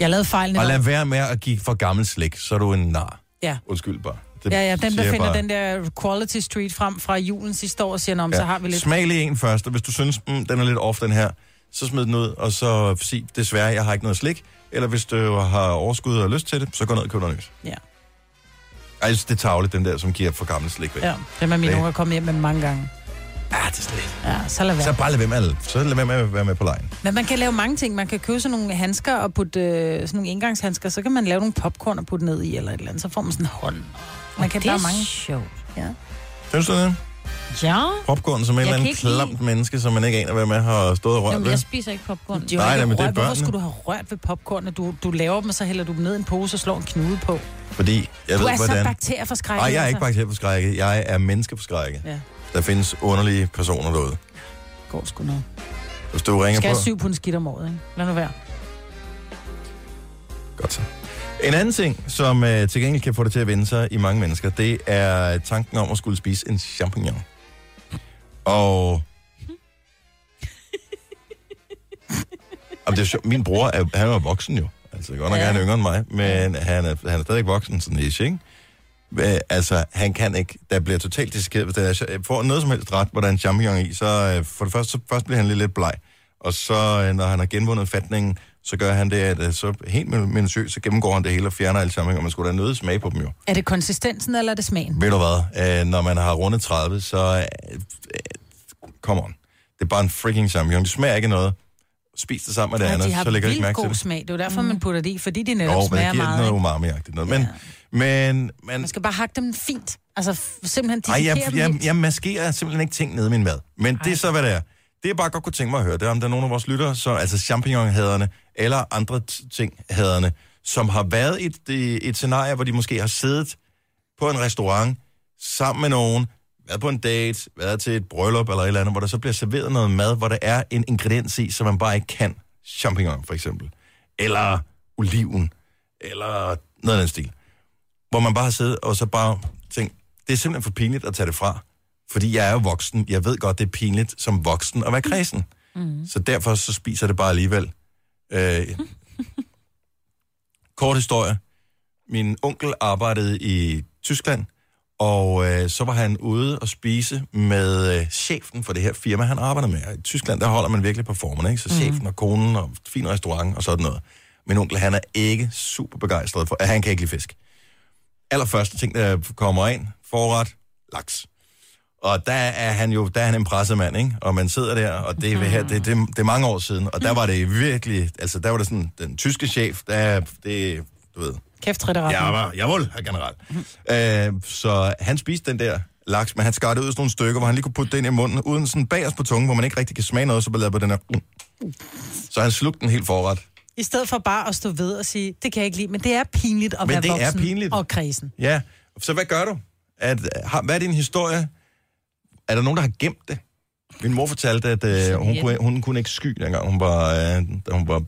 Jeg lavede fejlen. Og lad være med at give for gammel slik, så er du en nar. Ja. Undskyld bare. Det Ja, ja, dem, siger der finder bare. den der Quality Street frem fra julen sidste år, siger, om, ja. så har vi lidt... Smag lige en først, og hvis du synes, mm, den er lidt off, den her, så smid den ud, og så sig, desværre, jeg har ikke noget slik. Eller hvis du har overskud og lyst til det, så gå ned og køb noget nyt. Ja. Ej, Jeg synes, det er tavligt, den der, som giver for gammel slik væk. Ja, dem er mine Det- unger kommet hjem med mange gange. Ja, det er slet. Ja, så lad være. Så bare lad være med, at- så lad være med at være med på lejen. Men man kan lave mange ting. Man kan købe sådan nogle handsker og putte øh, sådan nogle engangshandsker. Så kan man lave nogle popcorn og putte ned i eller et eller andet. Så får man sådan en hånd. Man kan det er er mange. sjovt. Ja. Synes du det? Ja. Popcorn som en Jeg eller kan anden ikke lide- klamt menneske, som man ikke aner, hvad med har stået og rørt Jamen, ved. jeg spiser ikke popcorn. Jo Nej, men det er rørt. Hvorfor børnene. skulle du have rørt ved popcorn? Du, du laver dem, og så hælder du dem ned i en pose og slår en knude på. Fordi jeg du ved, er så hvordan... bakterieforskrækket. Nej, jeg er ikke altså. bakterieforskrækket. Jeg er menneskeforskrækket. Ja, Der findes underlige personer derude. går sgu noget. Hvis du ringer Skal på... have syv pund skidt om året, ikke? Lad nu være. Godt så. En anden ting, som uh, til gengæld kan få det til at vende sig i mange mennesker, det er tanken om at skulle spise en champignon. Og... Jamen, det er sjovt. Min bror, er, han er jo voksen jo. Altså, godt nok ja. Er han yngre end mig, men han er, han er stadig voksen, sådan ish, ikke? Men, altså, han kan ikke, der bliver totalt dissekeret, hvis der er, får noget som helst ret, hvor der er en champignon i, så øh, for det første, så først bliver han lidt, lidt bleg, og så, øh, når han har genvundet fatningen, så gør han det, at øh, så helt min- minutiøst, så gennemgår han det hele og fjerner alle champignon, man skulle da nødt smage på dem jo. Er det konsistensen, eller er det smagen? Ved du hvad, øh, når man har rundet 30, så, øh, øh, come on, det er bare en freaking champignon, det smager ikke noget. Spis det sammen med det Ja, andet, de så lægger ikke mærke til god det. smag. Det er jo derfor, man putter det i, fordi de netop Jo, men det smager giver meget. noget ikke? umami-agtigt noget. Men, ja. men, men Man skal bare hakke dem fint. Altså simpelthen Ej, dissekere jeg, dem jeg, helt. jeg maskerer simpelthen ikke ting nede i min mad. Men Ej. det er så, hvad det er. Det jeg bare godt kunne tænke mig at høre, det er, om der er nogen af vores lyttere, så, altså champignonhaderne eller andre t- ting haderne, som har været i et, et scenarie, hvor de måske har siddet på en restaurant sammen med nogen, været på en date, været til et bryllup eller et eller andet, hvor der så bliver serveret noget mad, hvor der er en ingrediens i, som man bare ikke kan. Champignon for eksempel. Eller oliven. Eller noget af den stil. Hvor man bare har siddet og så bare tænkt, det er simpelthen for pinligt at tage det fra. Fordi jeg er jo voksen. Jeg ved godt, det er pinligt som voksen at være kredsen. Mm. Så derfor så spiser det bare alligevel. Øh, kort historie. Min onkel arbejdede i Tyskland, og øh, så var han ude og spise med øh, chefen for det her firma, han arbejder med. I Tyskland, der holder man virkelig på formerne, ikke? Så chefen og konen og fin restaurant og sådan noget. Min onkel, han er ikke super begejstret for, at han kan ikke lide fisk. Allerførste ting, der kommer ind, forret, laks. Og der er han jo, der er han en pressemand, ikke? Og man sidder der, og det er, her, det, det, det er mange år siden, og der var det virkelig, altså der var det sådan, den tyske chef, der, det, du ved, Kæft, jeg var, jeg var generelt. Øh, så han spiste den der laks, men han skar det ud i sådan nogle stykker, hvor han lige kunne putte den i munden, uden sådan bagerst på tungen, hvor man ikke rigtig kan smage noget, så bare på den her. Så han slugte den helt forret. I stedet for bare at stå ved og sige, det kan jeg ikke lide, men det er pinligt at Men være det er voksen pinligt. og kredsen. Ja, så hvad gør du? At, hvad er din historie? Er der nogen, der har gemt det? Min mor fortalte, at øh, hun, kunne, hun kunne ikke sky, dengang hun var, øh, da hun var,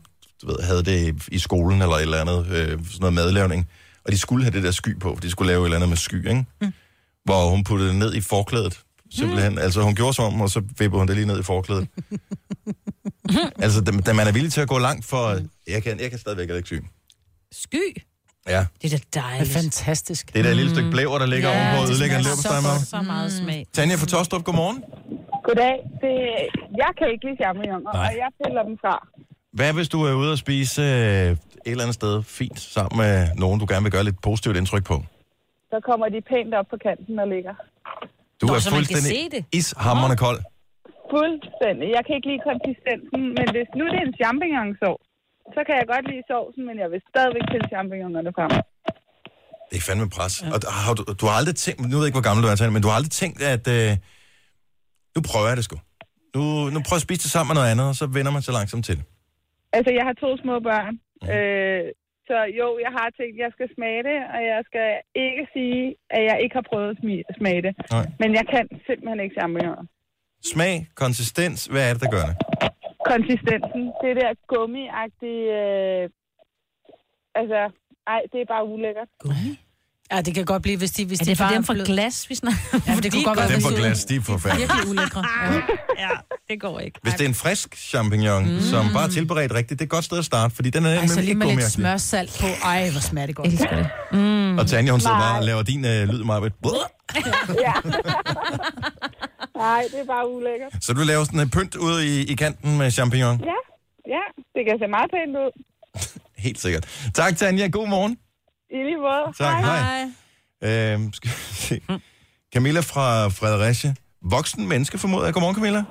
du ved, havde det i skolen eller et eller andet, øh, sådan noget madlavning. Og de skulle have det der sky på, for de skulle lave et eller andet med sky, ikke? Mm. Hvor hun puttede det ned i forklædet, simpelthen. Mm. Altså hun gjorde som om, og så vippede hun det lige ned i forklædet. altså, da, da man er villig til at gå langt for... Jeg kan, jeg kan stadigvæk ikke sky. Sky. Ja, Det er da Det er dejligt. fantastisk. det er der lille stykke blæver, der ligger ja, ovenpå og det ødelægger en så leverpostej godt, Så meget smag. Tanja fra Tostrup, godmorgen. Goddag. Det, jeg kan ikke lide Nej. og jeg piller dem fra. Hvad hvis du er ude og spise øh, et eller andet sted fint sammen med nogen, du gerne vil gøre lidt positivt indtryk på? Så kommer de pænt op på kanten og ligger. Du Nå, er så man kan fuldstændig se det. ishammerende kold. Fuldstændig. Jeg kan ikke lide konsistensen, men hvis nu det er en champignonsovs, så kan jeg godt lide sovsen, men jeg vil stadigvæk pille champignonerne frem. Det er fandme pres. Ja. Og har du, du har aldrig tænkt, nu ved jeg ikke, hvor gammel du er, Tanja, men du har aldrig tænkt, at øh, nu prøver jeg det sgu. Nu, nu prøver jeg at spise det sammen med noget andet, og så vender man så langsomt til det. Altså, jeg har to små børn, øh, så jo, jeg har tænkt, at jeg skal smage det, og jeg skal ikke sige, at jeg ikke har prøvet at smage det. Nej. Men jeg kan simpelthen ikke champignoner. Smag, konsistens, hvad er det, der gør det? Konsistensen. Det der gummiagtige... Øh, altså, ej, det er bare ulækkert. Ja, det kan godt blive, hvis de... Hvis Er det for bare dem fra glas, vi snakker? Ja, det kunne godt være, Dem hvis for de- glas, de er forfærdelige. Virkelig ulækre. Ja. ja, det går ikke. Hvis det er en frisk champignon, mm. som bare er tilberedt rigtigt, det er et godt sted at starte, fordi den er nemlig lige ikke med lidt smørsalt på. Ej, hvor smager det godt. Elsker det. Mm. Og Tanja, hun sidder bare og laver din øh, lyd, Marvitt. ja. Nej, det er bare ulækkert. Så du laver sådan en pynt ude i, i kanten med champignon? Ja, ja, det kan se meget pænt ud. Helt sikkert. Tak, Tanja. God morgen. I lige måde. Tak, hej. Øhm, skal vi se. Camilla fra Fredericia. Voksen menneske, formoder jeg. Godmorgen, Camilla.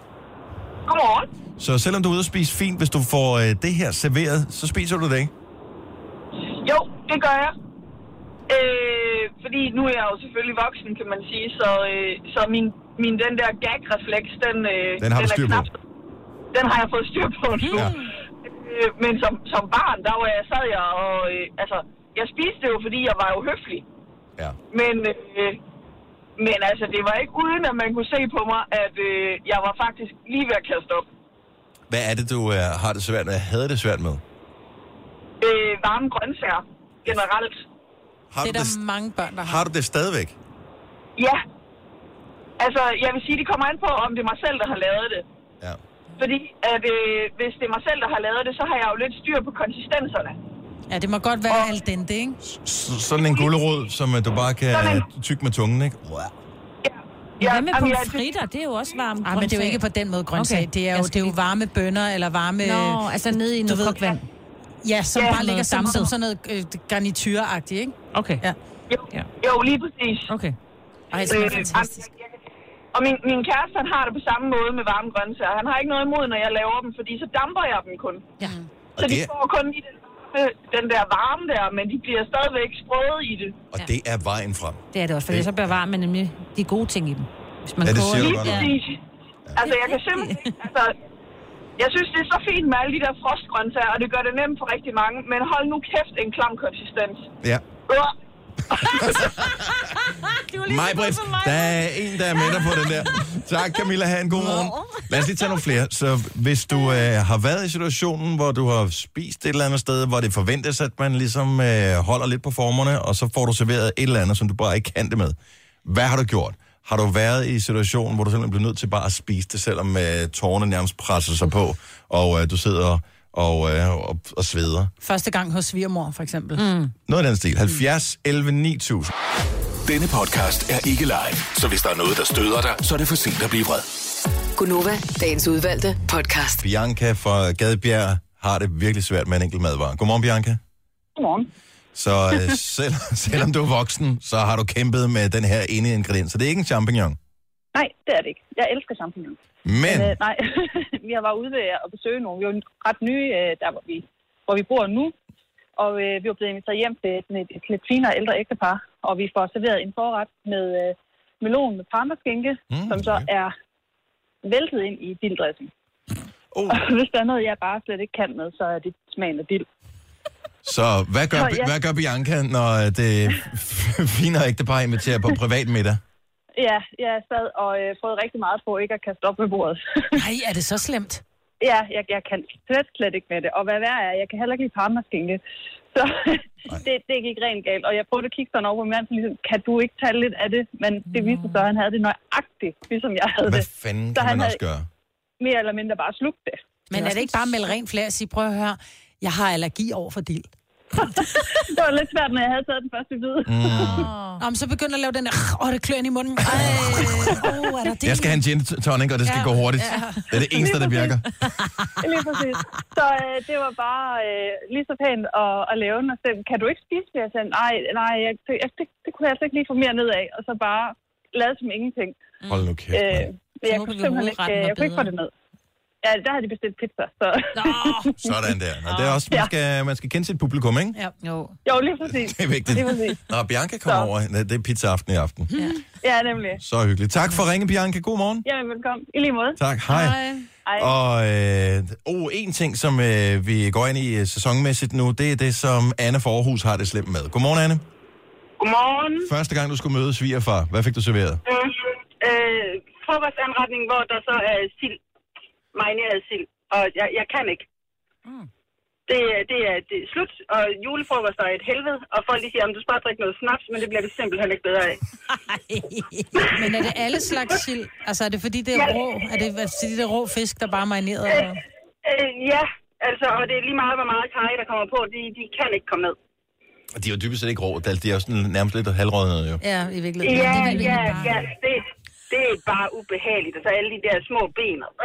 Godmorgen. Så selvom du er ude at spise fint, hvis du får øh, det her serveret, så spiser du det ikke? Jo, det gør jeg. Øh, fordi nu er jeg jo selvfølgelig voksen, kan man sige, så, øh, så min, min den der gag-refleks, den, øh, Den har du er styr på. knap, Den har jeg fået styr på nu. Ja. Øh, men som, som barn, der var jeg, sad jeg og... Øh, altså, jeg spiste det jo, fordi jeg var jo høflig. Ja. Men, øh, men altså, det var ikke uden, at man kunne se på mig, at øh, jeg var faktisk lige ved at kaste op. Hvad er det, du øh, har det svært med? Havde det svært med? Øh, varme grøntsager generelt. Har Det du er det, der mange børn, der har. har du det stadigvæk? Ja. Altså, jeg vil sige, det kommer an på, om det er mig selv, der har lavet det. Ja. Fordi at, øh, hvis det er mig selv, der har lavet det, så har jeg jo lidt styr på konsistenserne. Ja, det må godt være al dente, ikke? S- sådan en gulerod, som øh, du bare kan Sådan tygge med tungen, ikke? Ja, Hvad med jamen, pomfritter? Det er jo også varmt. Nej, men det er jo ikke på den måde grøntsag. Okay. Det er jo, det er jo varme bønner eller varme... Nå, altså nede i noget ved- kogt vand. Ja, som Ja, bare ligger noget som, sådan noget øh, garnituragtigt, ikke? Okay. Ja. Jo, Ja. jo lige præcis. Okay. Ej, det smager Øh, fantastisk. Og min, min kæreste, han har det på samme måde med varme grøntsager. Han har ikke noget imod, når jeg laver dem, fordi så damper jeg dem kun. Ja. Og Så de det, får kun i den, den der varme der, men de bliver stadigvæk sprøde i det. og det er vejen frem. Det er det også, for så bevarer man nemlig de gode ting i dem. Hvis man Ja, det koger siger du Lige godt. Ja. præcis. Altså, jeg kan simpelthen... Altså, jeg synes, det er så fint med alle de der frostgrøntsager, og det gør det nemt for rigtig mange, men hold nu kæft en klam konsistens. Ja. Øh, Mig, Britt, der er en, der er med dig på den der. Tak, Camilla. Ha' en god morgen. Lad os lige tage nogle flere. Så hvis du øh, har været i situationen, hvor du har spist et eller andet sted, hvor det forventes, at man ligesom øh, holder lidt på formerne, og så får du serveret et eller andet, som du bare ikke kan det med. Hvad har du gjort? Har du været i situationen, hvor du simpelthen bliver nødt til bare at spise det, selvom øh, tårerne nærmest presser sig på, og øh, du sidder og, øh, og, og sveder? Første gang hos svigermor, for eksempel. Mm. Noget af den stil. 70, 11, 9000. Denne podcast er ikke live, så hvis der er noget, der støder dig, så er det for sent at blive vred. Gunova, dagens udvalgte podcast. Bianca fra Gadebjerg har det virkelig svært med en enkelt madvare. Godmorgen, Bianca. Godmorgen. Så øh, selv, selvom du er voksen, så har du kæmpet med den her ene ingrediens. Så det er ikke en champignon. Nej, det er det ikke. Jeg elsker champignon. Men, Øh, nej, vi har været ude ved at besøge nogle. Vi er jo ret nye, øh, der hvor vi, hvor vi bor nu. Og øh, vi var blevet inviteret hjem til sådan et, et lidt finere ældre ægtepar. Og vi får serveret en forret med øh, melon med parmaskinke, Mm, mm, som så okay. er væltet ind i dilddressing. oh, Og hvis der er noget, jeg bare slet ikke kan med, så er det smagen af dild. Så hvad gør, Så ja. hvad gør Bianca, når det fine ægtepar inviterer på privat middag? Ja, jeg sad og øh, fået rigtig meget på ikke at kaste op med bordet. Nej, er det så slemt? Ja, jeg, jeg kan slet, slet ikke med det. Og hvad værre er, jeg kan heller ikke lide parmaskinke. Så det, det gik rent galt. Og jeg prøvede at kigge sådan over på min mand, ligesom, kan du ikke tage lidt af det? Men det viste sig, at han havde det nøjagtigt, ligesom jeg havde Hvad det. fanden Så kan han man også gøre? Mere eller mindre bare slugt det. Men er det ikke bare at melde rent flere og sige, prøv at høre, jeg har allergi over for dild. Det var lidt svært, når jeg havde taget den første bid. Mm. Om så begynder at lave den der, åh, det klør ind i munden. Ej, åh, er der dild? Jeg skal have en gin tonic, og det skal Ja, gå hurtigt. ja. Det er det eneste, der virker. Lige præcis. Så øh, det var bare øh, lige så pænt at, at lave den. Og så, kan du ikke spise det? Jeg sagde, nej, nej jeg, jeg, det, det kunne jeg altså ikke lige få mere ned af. Og så bare lade som ingenting. Hold nu kæft, Øh, jeg kunne simpelthen ikke, øh, jeg kunne ikke få det ned. Ja, der havde de bestilt pizza. Så. Sådan der. Nå, det er også, man Ja. skal, man skal kende sit publikum, ikke? Ja. Jo. Jo, lige præcis. Det er vigtigt. Lige præcis. Nå, Bianca kommer Så. over. Det er pizza-aften i aften. Ja, nemlig. Så hyggeligt. Tak for at ringe, Bianca. God morgen. Jamen, velkommen. I lige måde. Tak. Hej. Hej. Og øh, oh, en ting, som øh, vi går ind i øh, sæsonmæssigt nu, det er det, som Anne Forhus har det slemt med. Godmorgen, Anne. Godmorgen. Første gang, du skulle møde svigerfar, hvad fik du serveret? Mm. Øh, frokostanretning, hvor der så er sild. Marineret sild. Og jeg, jeg kan ikke. Mm. Det, er- det, er, det er slut, og julefrokost er et helvede, og folk de siger, om du skal bare drikke noget snaps, men det bliver det simpelthen ikke bedre af. Men er det alle slags sild? Altså er det fordi, det er Ja. rå? Er det fordi, det er rå fisk, der bare er marineret? Eller? Øh, ja, altså, og det er lige meget, hvor meget kaj, der kommer på, de, de kan ikke komme ned. Og de er jo dybest set ikke rå. De de er jo sådan nærmest lidt halvrådnede jo. Ja, i virkeligheden. Ja, Det er virkelig ja, bare- ja, det, det er bare ubehageligt, og så alle de der små ben. og-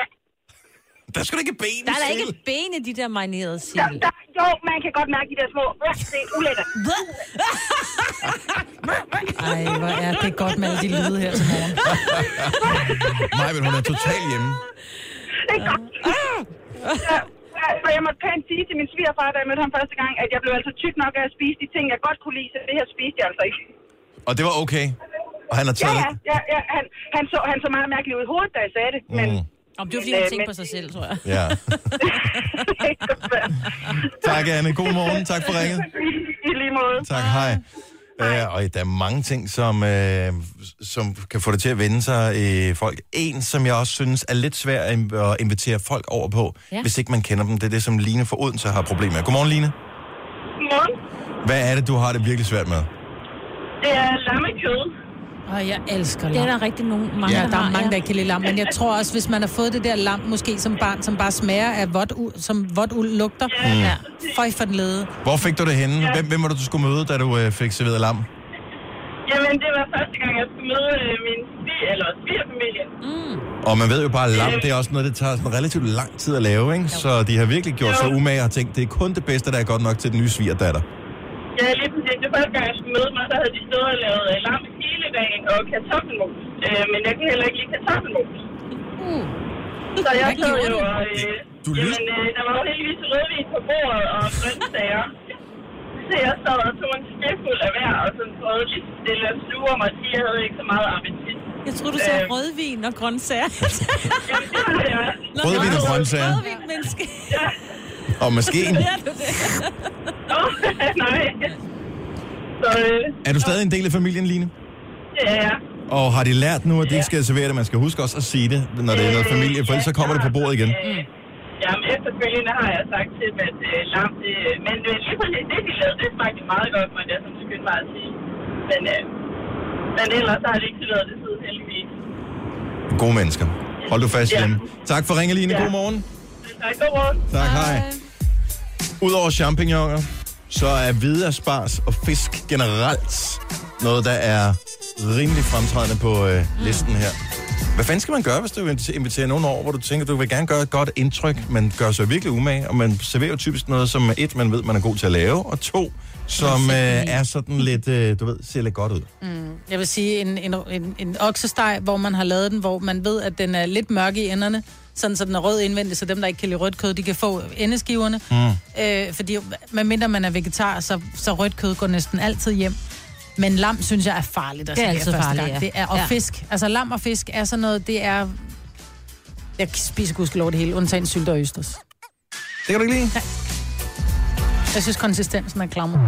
Der skal ikke ben Der er der ikke ben i de der marinerede Der, sild. der, jo, man kan godt mærke de der små, det er ulækkert. Ej, hvor er det godt med alle de lyde her til morgen. Nej, men hun er totalt hjemme. Det er godt. Ja, ja, så jeg måtte pænt sige til min svigerfar, da jeg mødte ham første gang, at jeg blev altså tyk nok af at spise de ting, jeg godt kunne lide, så det her spiste jeg altså ikke. Og det var okay. Og han har Ja, taget ja, ja, ja han, han, så, han så meget mærkelig ud i hovedet, da jeg sagde det, men... Mm. Om det var fordi, Men, han øh, tænkte men- på sig selv, tror jeg. Ja. Tak, Anne. God morgen. Tak for ringet. I lige måde. Tak, hej. Uh, og der er mange ting, som, uh, som kan få det til at vende sig i folk. En, som jeg også synes er lidt svær at in- at invitere folk over på, Ja. ja. hvis ikke man kender dem. Det er det, som Line for Odense har problemer med. Godmorgen, Line. Godmorgen. Hvad er det, du har det virkelig svært med? Det er lammekød. Og jeg elsker Det er lam. der rigtig nogen, mange, Ja, der der er mange, ja. der ikke kan lide lam, men jeg tror også, hvis man har fået det der lam, måske som barn, som bare smager af vådt uld, som vådt uld lugter, Ja. føj for den lede. Hvor fik du det henne? Hvem, hvem var det, du skulle møde, da du uh, fik serveret lam? Jamen, det var første gang, jeg skulle møde øh, min sviger, eller svigerfamilie. Og man ved jo bare, at lam, det er også noget, det tager sådan relativt lang tid at lave, ikke? Så de har virkelig gjort sig umage og tænkt, det er kun det bedste, der er godt nok til den nye svigerdatter. Ja, lige præcis. Det var første gang, jeg skulle møde mig, så havde de stået og lavet øh, lam hele dagen og kartoffelmos. Øh, men jeg kan heller ikke lide kartoffelmos. Uh. Så jeg sad jo du? og... Øh, Du lyst- jamen, øh, der var jo heldigvis rødvin på bordet og grøntsager. Så jeg sad og tog en skefuld af hver, og sådan prøvede så stille at sluge mig, fordi jeg havde ikke så meget appetit. Jeg troede, du sagde Øh. rødvin og grøntsager. Jamen, det var det også. Rødvin og nå, grøntsager. Rødvin, menneske. Ja. Og maskinen. Ja, det. Nå, nej. Så øh, Er du stadig en del af familien, Line? det er jeg. Og har de lært nu, at de ikke skal servere det? Man skal huske også at sige det, når det er noget familie, for ellers så kommer det på bordet igen. Øh, Jamen, efterfølgende har jeg sagt til dem, at øh, lam, det, men øh, lige præcis det, de lavede, det smagte meget godt, må jeg som skyndte mig at sige. Men, øh, men ellers har det ikke tilladet det siden, heldigvis. Gode mennesker. Hold du fast Ja. hjemme. Tak for ringen, Line. Ja. God morgen. Tak. Tak, hej. Udover champignoner, så er hvide asparges og fisk generelt noget, der er rimelig fremtrædende på øh, listen her. Hvad fanden skal man gøre, hvis du inviterer nogen over, hvor du tænker, du vil gerne gøre et godt indtryk, men gør sig virkelig umage, og man serverer typisk noget, som et, man ved, man er god til at lave, og to, som øh, er sådan lidt, øh, du ved, ser lidt godt ud. Jeg vil sige, en, en, en, en oksesteg, hvor man har lavet den, hvor man ved, at den er lidt mørk i enderne, sådan så den er rød indvendigt, så dem, der ikke kan lide rødt kød, de kan få endeskiverne. Mm. Øh, fordi medmindre man er vegetar, så, så rødt kød går næsten altid hjem. Men lam, synes jeg, er farligt at Det er altid farligt, gang. ja. Det er, og Ja. fisk. Altså lam og fisk er sådan noget, det er... Jeg spiser gudskelov det hele, undtagen sylt og østers. Det kan du ikke lide? Jeg synes, konsistensen er klam.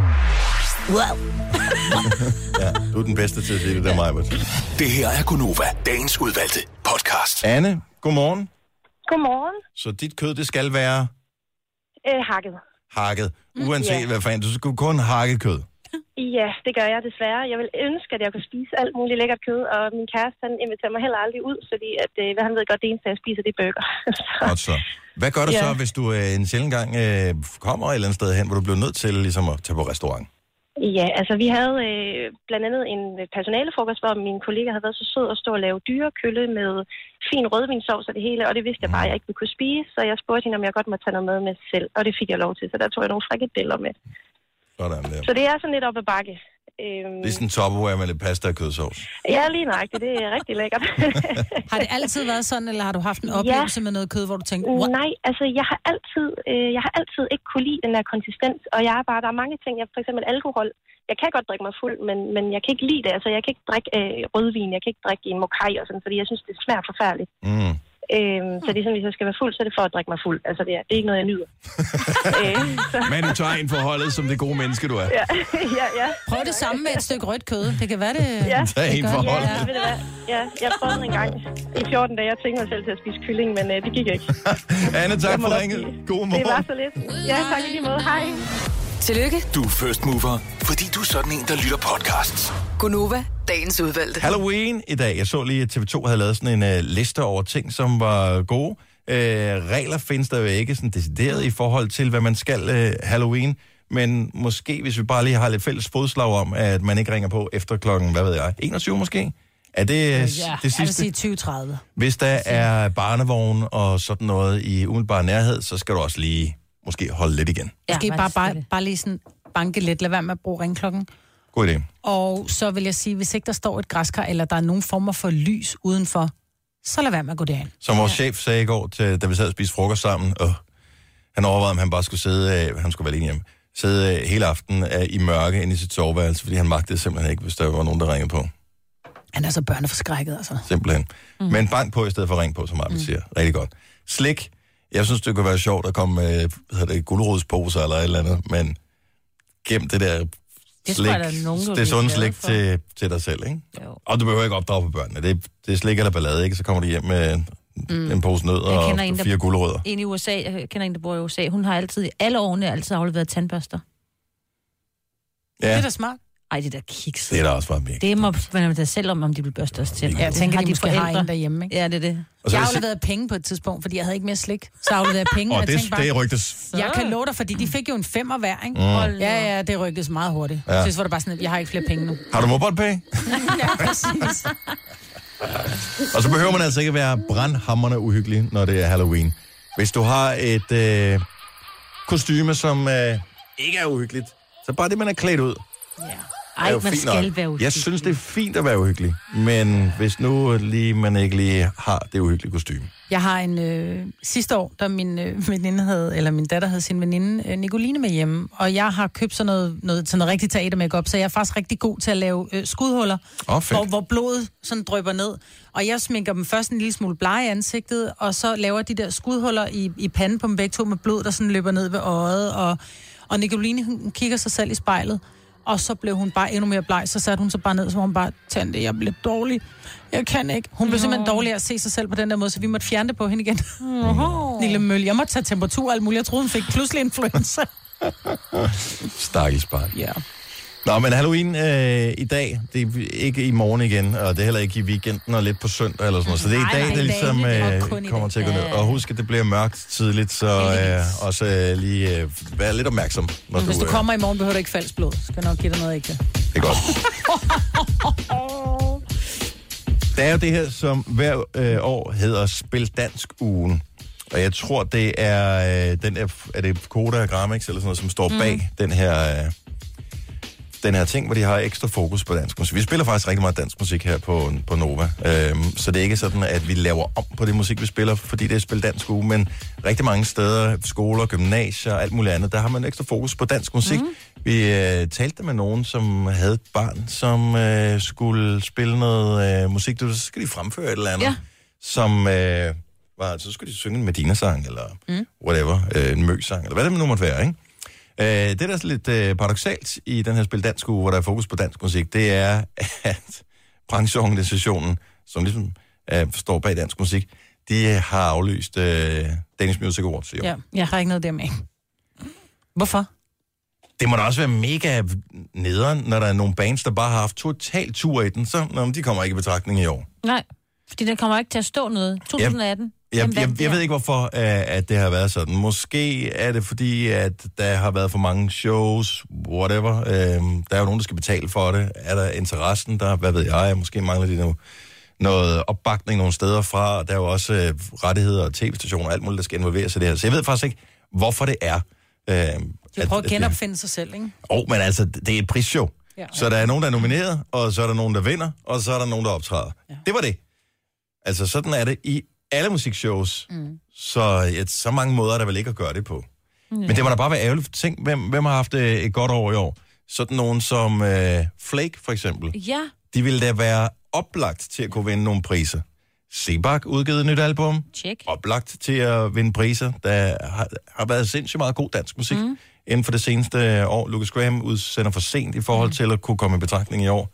Ja, du er den bedste til at sige det der, Majbert. Det her er Gunova, dagens udvalgte podcast. Anne, godmorgen. Godmorgen. Så dit kød, det skal være Øh, hakket. hakket, uanset Ja. hvad fanden. Du skal kun hakke kød. Ja, det gør jeg desværre. Jeg vil ønske, at jeg kunne spise alt muligt lækkert kød, og min kæreste han inviterer mig heller aldrig ud, fordi at, øh, han ved godt, det eneste, jeg spiser, det er burger. Godt så. Hvad gør du Ja. så, hvis du øh, en sjældent gang øh, kommer et eller andet sted hen, hvor du bliver nødt til ligesom at tage på restaurant? Ja, altså vi havde øh, blandt andet en personalefrokost, hvor min kollega havde været så sød at stå og lave dyrekølle med fin rødvinsovs og det hele, og det vidste jeg bare, at jeg ikke ville kunne spise, så jeg spurgte hende, om jeg godt måtte tage noget med med selv, og det fik jeg lov til, så der tog jeg nogle frikadeller med. Sådan der. Så det er sådan lidt op ad bakke. Øhm, Det er sådan en topperware med lidt pasta og kødsovs. ja, lige nøjagtigt. Det er rigtig lækkert. Har det altid været sådan, eller har du haft en oplevelse med noget kød, hvor du tænkte, what? Nej, altså jeg har altid, øh, jeg har altid ikke kunne lide den der konsistens, og jeg er bare, der er mange ting, jeg, for eksempel alkohol, jeg kan godt drikke mig fuld, men, men jeg kan ikke lide det, altså jeg kan ikke drikke øh, rødvin, jeg kan ikke drikke en mokai og sådan, fordi jeg synes, det smager forfærdeligt. Mm. Øhm, så det er sådan, hvis jeg skal være fuld, så er det for at drikke mig fuld. Altså, det er, det er ikke noget, jeg nyder. øh, så, Men du tager ind for holdet som det gode menneske, du er. ja, ja, ja. Prøv det samme med et stykke rødt kød. Det kan være, det... Ja. Tag det gør for det. holdet. Ja, ved du hvad? Ja, jeg prøvede en gang i 14 dage. Jeg tvingede mig selv til at spise kylling, men øh, det gik ikke. Anne, tak for ringet. God Det var morgen. så lidt. Ja, tak i lige måde. Hej. Tillykke, Du er first mover, fordi du er sådan en, der lytter podcasts. Gunova, dagens udvalgte. Halloween i dag. Jeg så lige, at TV2 havde lavet sådan en uh, liste over ting, som var gode. Uh, regler findes der jo ikke sådan decideret i forhold til, hvad man skal uh, Halloween. Men måske, hvis vi bare lige har lidt fælles fodslag om, at man ikke ringer på efter klokken, hvad ved jeg, 21 måske? Er det Ja, ja, jeg det vil sidste? sige 2030. Hvis der er barnevogn og sådan noget i umiddelbar nærhed, så skal du også lige måske holde lidt igen. Måske bare, bare, bare lige sådan banke lidt. Lad være med at bruge ringklokken. God idé. Og så vil jeg sige, hvis ikke der står et græskar, eller der er nogen former for lys udenfor, så lad være med at gå derind. Som vores chef sagde i går, til, da vi sad og spiste frokost sammen, og han overvejede, om han bare skulle sidde, øh, han skulle være alene hjemme, sidde øh, hele aftenen øh, i mørke inde i sit soveværelse, fordi han magtede simpelthen ikke, hvis der var nogen, der ringede på. Han er så børneforskrækket, altså. Simpelthen. Mm. Men bank på i stedet for ring på, som Armin mm. siger. Rigtig godt. Slik. Jeg synes, det kunne være sjovt at komme med hvad hedder det, gulerodsposer eller et eller andet, men gem det der Det slik, der er nogen, det sunde slik for. til, til dig selv, ikke? Jo. Og du behøver ikke opdrage på børnene. Det, det er slik eller ballade, ikke? Så kommer de hjem med en, mm. en pose nødder og en, der- fire gulerødder. En i USA, jeg kender en, der bor i USA, hun har altid, i alle årene, altid afleveret tandbørster. Det Ja, er da smart. Ej, det er da kiks. det er da også bare virkelig. Det må man da selv om, om de vil børste os til. Ja, jeg tænker, de måske har en derhjemme, ikke? Ja, det er det. Og så Jeg jeg afleverede penge på et tidspunkt, fordi jeg havde ikke mere slik. Så afleverede jeg penge, Og og jeg det, tænkte bare, det rygtes. jeg kan love dig, fordi de fik jo en femmer hver, ikke? Mm. Ja, ja, det rygtes meget hurtigt. Ja. Ja. Så var det bare sådan, at jeg har ikke flere penge nu. Har du MobilePay? ja, præcis. Og så behøver man altså ikke være brandhammerne uhyggelig, når det er Halloween. Hvis du har et øh, kostyme, som øh, ikke er uhyggeligt, så bare det, man er klædt ud. Ja. Er Ej, jo man fint skal nok. være uhyggelig. Jeg synes, det er fint at være uhyggelig. Men hvis nu lige man ikke lige har det uhyggelige kostyme. Jeg har en... Øh, sidste år, da min øh, veninde havde, eller min datter havde sin veninde øh, Nicoline med hjemme, og jeg har købt sådan noget, noget, sådan noget rigtig teater makeup, så jeg er faktisk rigtig god til at lave øh, skudhuller, fedt. hvor, hvor blodet sådan drypper ned. Og jeg sminker dem først en lille smule blege i ansigtet, og så laver de der skudhuller i, i panden på dem begge to med blod, der sådan løber ned ved øjet. Og, og Nicoline, hun kigger sig selv i spejlet, og så blev hun bare endnu mere bleg. Så satte hun sig bare ned, så var hun bare, Tante, jeg blev dårlig. Jeg kan ikke. Hun blev simpelthen dårlig at se sig selv på den der måde, så vi måtte fjerne det på hende igen. Lille mølle. Jeg måtte tage temperatur og alt muligt. Jeg troede, hun fik pludselig influenza. Stakkels barn. Ja. Nå, men Halloween øh, i dag, det er ikke i morgen igen, og det er heller ikke i weekenden og lidt på søndag eller sådan noget. Så det er i dag, nej, det ligesom øh, kommer til at gå ned. Og husk, at det bliver mørkt tidligt, så øh, også øh, lige øh, vær lidt opmærksom, når Hvis du øh, kommer i morgen, behøver du ikke falsk blod. Skal jeg nok give dig noget ægte. Det er godt. Der er jo det her, som hver øh, år hedder Spil Dansk Ugen. Og jeg tror, det er, øh, den er, er det Koda og Gramex eller sådan noget, som står bag mm. den her... Øh, den her ting, hvor de har ekstra fokus på dansk musik. Vi spiller faktisk rigtig meget dansk musik her på, på Nova, øhm, så det er ikke sådan, at vi laver om på det musik, vi spiller, fordi det er spil dansk uge, men rigtig mange steder, skoler, gymnasier og alt muligt andet, der har man ekstra fokus på dansk musik. Mm. Vi øh, talte med nogen, som havde et barn, som øh, skulle spille noget øh, musik, så skal de fremføre et eller andet, Ja. som øh, var, så skulle de synge en Medina-sang, eller mm. whatever, øh, en Mø-sang, eller hvad det nu måtte være, ikke? Øh, det, der er lidt øh, paradoxalt i den her Spil Dansk uge, hvor der er fokus på dansk musik, det er, at brancheorganisationen, som ligesom øh, står bag dansk musik, de har aflyst øh, Danish Music Awards i år. Ja, jeg har ikke noget der med. Hvorfor? Det må da også være mega nederen, når der er nogle bands, der bare har haft total tur i den, så nå, de kommer ikke i betragtning i år. Nej, fordi den kommer ikke til at stå noget. 2018. Jeg, jeg, jeg ved ikke, hvorfor øh, at det har været sådan. Måske er det fordi, at der har været for mange shows, whatever. Øh, der er jo nogen, der skal betale for det. Er der interessen der? Hvad ved jeg? Måske mangler de nu noget opbakning nogle steder fra. Der er jo også øh, rettigheder og tv-stationer og alt muligt, der skal involveres i det her. Så jeg ved faktisk ikke, hvorfor det er. Øh, De prøver at at det- genopfinde sig selv, ikke? Åh, oh, men altså, det er et prisshow. Ja. Så der er nogen, der er nomineret, og så er der nogen, der vinder, og så er der nogen, der optræder. Ja. Det var det. Altså, sådan er det i alle musikshows. Mm. Så ja, så mange måder er der vel ikke at gøre det på. Ja. Men det må da bare være ærgerligt. Tænk, hvem, hvem har haft øh, et godt år i år? Sådan nogen som øh, Flake, for eksempel. Ja, De ville da være oplagt til at kunne vinde nogle priser. Sebak udgivet et nyt album. Check. Oplagt til at vinde priser. Der har, har været sindssygt meget god dansk musik mm. inden for det seneste år. Lucas Graham udsender for sent i forhold mm. til at kunne komme i betragtning i år.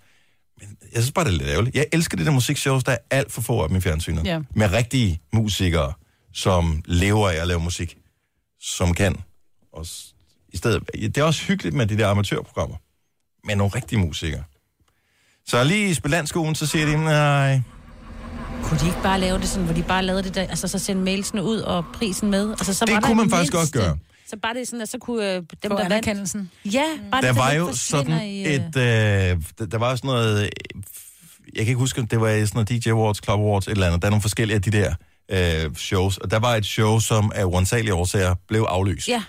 Men jeg synes bare, det er lidt ærgerligt. Jeg elsker de der musikshows, der er alt for få af dem i fjernsynet. Ja. Med rigtige musikere, som lever af at lave musik, som kan. Og i stedet, det er også hyggeligt med de der amatørprogrammer. Med nogle rigtige musikere. Så lige i spillandskolen, så siger de, nej, Kunne de ikke bare lave det sådan, hvor de bare lavede det der, altså så sende mailsene ud og prisen med? Altså, så Det var der kunne man det faktisk godt gøre. Så bare det sådan, at så kunne øh, dem, Få der vandt... anerkendelsen. Ja, bare der det, var jo sådan i, øh, et... Øh, der, var sådan noget... øh, Jeg kan ikke huske, om det var sådan noget DJ Awards, Club Awards, et eller andet. Der er nogle forskellige af de der øh, shows. Og der var et show, som af uansagelige årsager blev aflyst. Ja,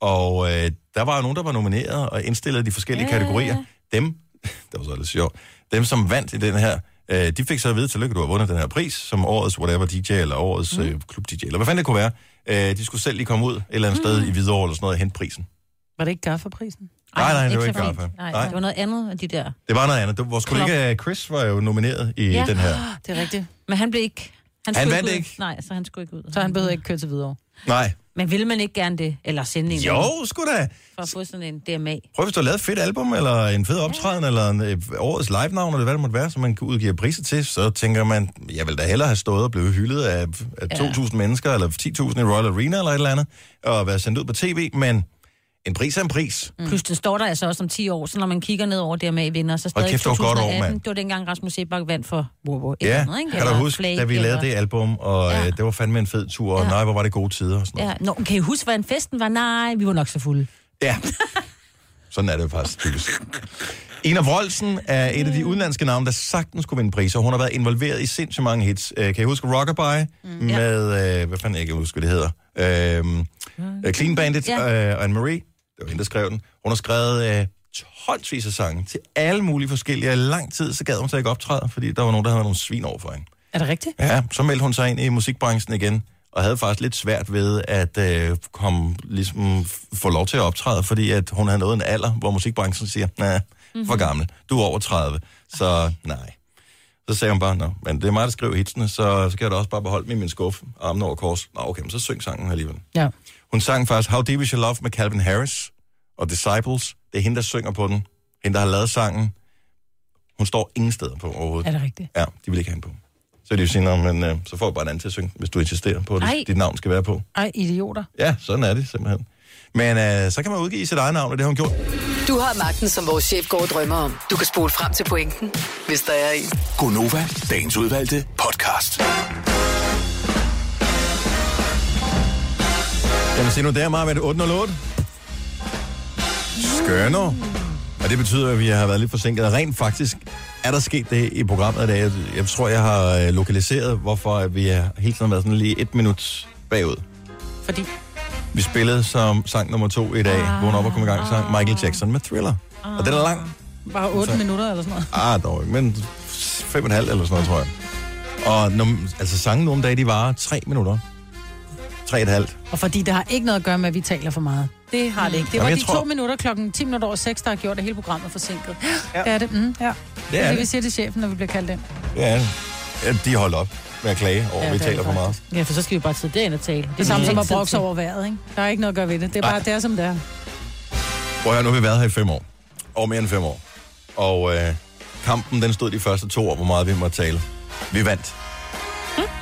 Og øh, der var jo nogen, der var nomineret og indstillet i de forskellige ja. kategorier. Dem, det var så lidt sjovt, dem som vandt i den her, øh, de fik så at vide, tillykke, du har vundet den her pris, som årets whatever DJ, eller årets Mm. øh, klub DJ, eller hvad fanden det kunne være. Øh, de skulle selv lige komme ud et eller andet Mm. sted i Hvidovre eller sådan noget og hente prisen. Var det ikke Gaffa-prisen? Nej, nej, det var ikke. Gaffa. Nej, Nej. det var noget andet af de der. Det var noget andet. Det- Vores kollega Chris var jo nomineret i Ja. den her. Det er rigtigt. Men han blev ikke... Han skulle vandt ud. ikke? Nej, så han skulle ikke ud. Så han behøvede ikke køre til videre. Nej. Men ville man ikke gerne det? Eller sende en Jo, sgu da. For at få sådan en DMA. Prøv hvis du har lavet et fedt album, eller en fed optræden, eller en, øh, årets live-navn, eller hvad det måtte være, som man kan udgive priser til, så tænker man, jeg vil da hellere have stået og blevet hyldet af, af Ja. 2.000 mennesker, eller 10.000 i Royal Arena, eller et eller andet, og være sendt ud på tv, men en pris er en pris. Mm. Plus, den står der altså også om 10 år, så når man kigger ned over DMA-vinder, så stadig kæft, det var godt år, 2018, mand. det var dengang Rasmus Sebak vandt for wow, wow, Ja, eller andet, ikke? kan du Eller huske, Flake, da vi lavede det album, og Ja. ja. det var fandme en fed tur, og Ja. nej, hvor var det gode tider og sådan noget. Ja. Nå, kan I huske, hvordan festen var? Nej, vi var nok så fulde. Ja. Sådan er det jo faktisk typisk. Ina Wroldsen er et af de udenlandske navne, der sagtens kunne vinde priser. Hun har været involveret i sindssygt mange hits. Øh, Kan I huske Rockabye? Mm. Med, øh, hvad fanden jeg kan huske, hvad det hedder? Øh, Clean Bandit Ja. øh, og Anne-Marie. Det var hende, der skrev den. Hun har skrevet øh, tonsvis af sange til alle mulige forskellige. I lang tid, så gad hun så ikke optræde, fordi der var nogen, der havde nogle svin over for hende. Er det rigtigt? Ja, så meldte hun sig ind i musikbranchen igen, og havde faktisk lidt svært ved at øh, komme, ligesom, få lov til at optræde, fordi at hun havde nået en alder, hvor musikbranchen siger, nej, for gammel, du er over 30, så nej. Så sagde hun bare, Nå, men det er mig, der skriver hitsene, så skal jeg da også bare beholde dem i min skuffe, armen over kors. Nå, okay, men så syng sangen alligevel. Ja. Hun sang faktisk How Deep Is Your Love med Calvin Harris og Disciples. Det er hende, der synger på den. Hende, der har lavet sangen. Hun står ingen steder på overhovedet. Er det rigtigt? Ja, de vil ikke have hende på. Så er det jo sige, "Nå, men øh, så får jeg bare en anden til at synge, hvis du insisterer på, at Ej. dit, dit navn skal være på. Ej, idioter. Ja, sådan er det simpelthen. Men øh, så kan man udgive sit eget navn, og det har hun gjort. Du har magten, som vores chef går og drømmer om. Du kan spole frem til pointen, hvis der er en. Gonova, dagens udvalgte podcast. Jamen se nu der, meget med det 808. Skønner. Og det betyder, at vi har været lidt forsinket. Og rent faktisk er der sket det i programmet i dag. Jeg, jeg tror, jeg har øh, lokaliseret, hvorfor at vi har hele tiden været sådan lige et minut bagud. Fordi? Vi spillede som sang nummer to i dag. Ah, Vågn op og kom i gang. Sang Michael Jackson med Thriller. Og den er lang. Bare 8 Så- minutter eller sådan noget. Ah, dog ikke, men fem og en halv eller sådan noget, tror jeg. Og når, altså sangen nogle dage, de varer tre minutter. Tre og fordi det har ikke noget at gøre med, at vi taler for meget. Det har det ikke. Det Jamen, var jeg de tror- to minutter klokken 10 minutter over 6, der har gjort, at hele programmet forsinket. Ja. Det er det. Mm, ja. Det Det er det, vi siger til chefen, når vi bliver kaldt ind. Ja, ja, de holdt op med at klage over, Ja, ja, vi er taler for meget. Ja, for så skal vi bare sidde derind og tale. Det er samme er som at brokse over vejret, ikke? Der er ikke noget at gøre ved det. Det er bare, det er som det er. Prøv at høre, nu har vi været her i fem år. Og mere end fem år. Og øh, kampen, den stod de første to år, hvor meget vi måtte tale. Vi vandt.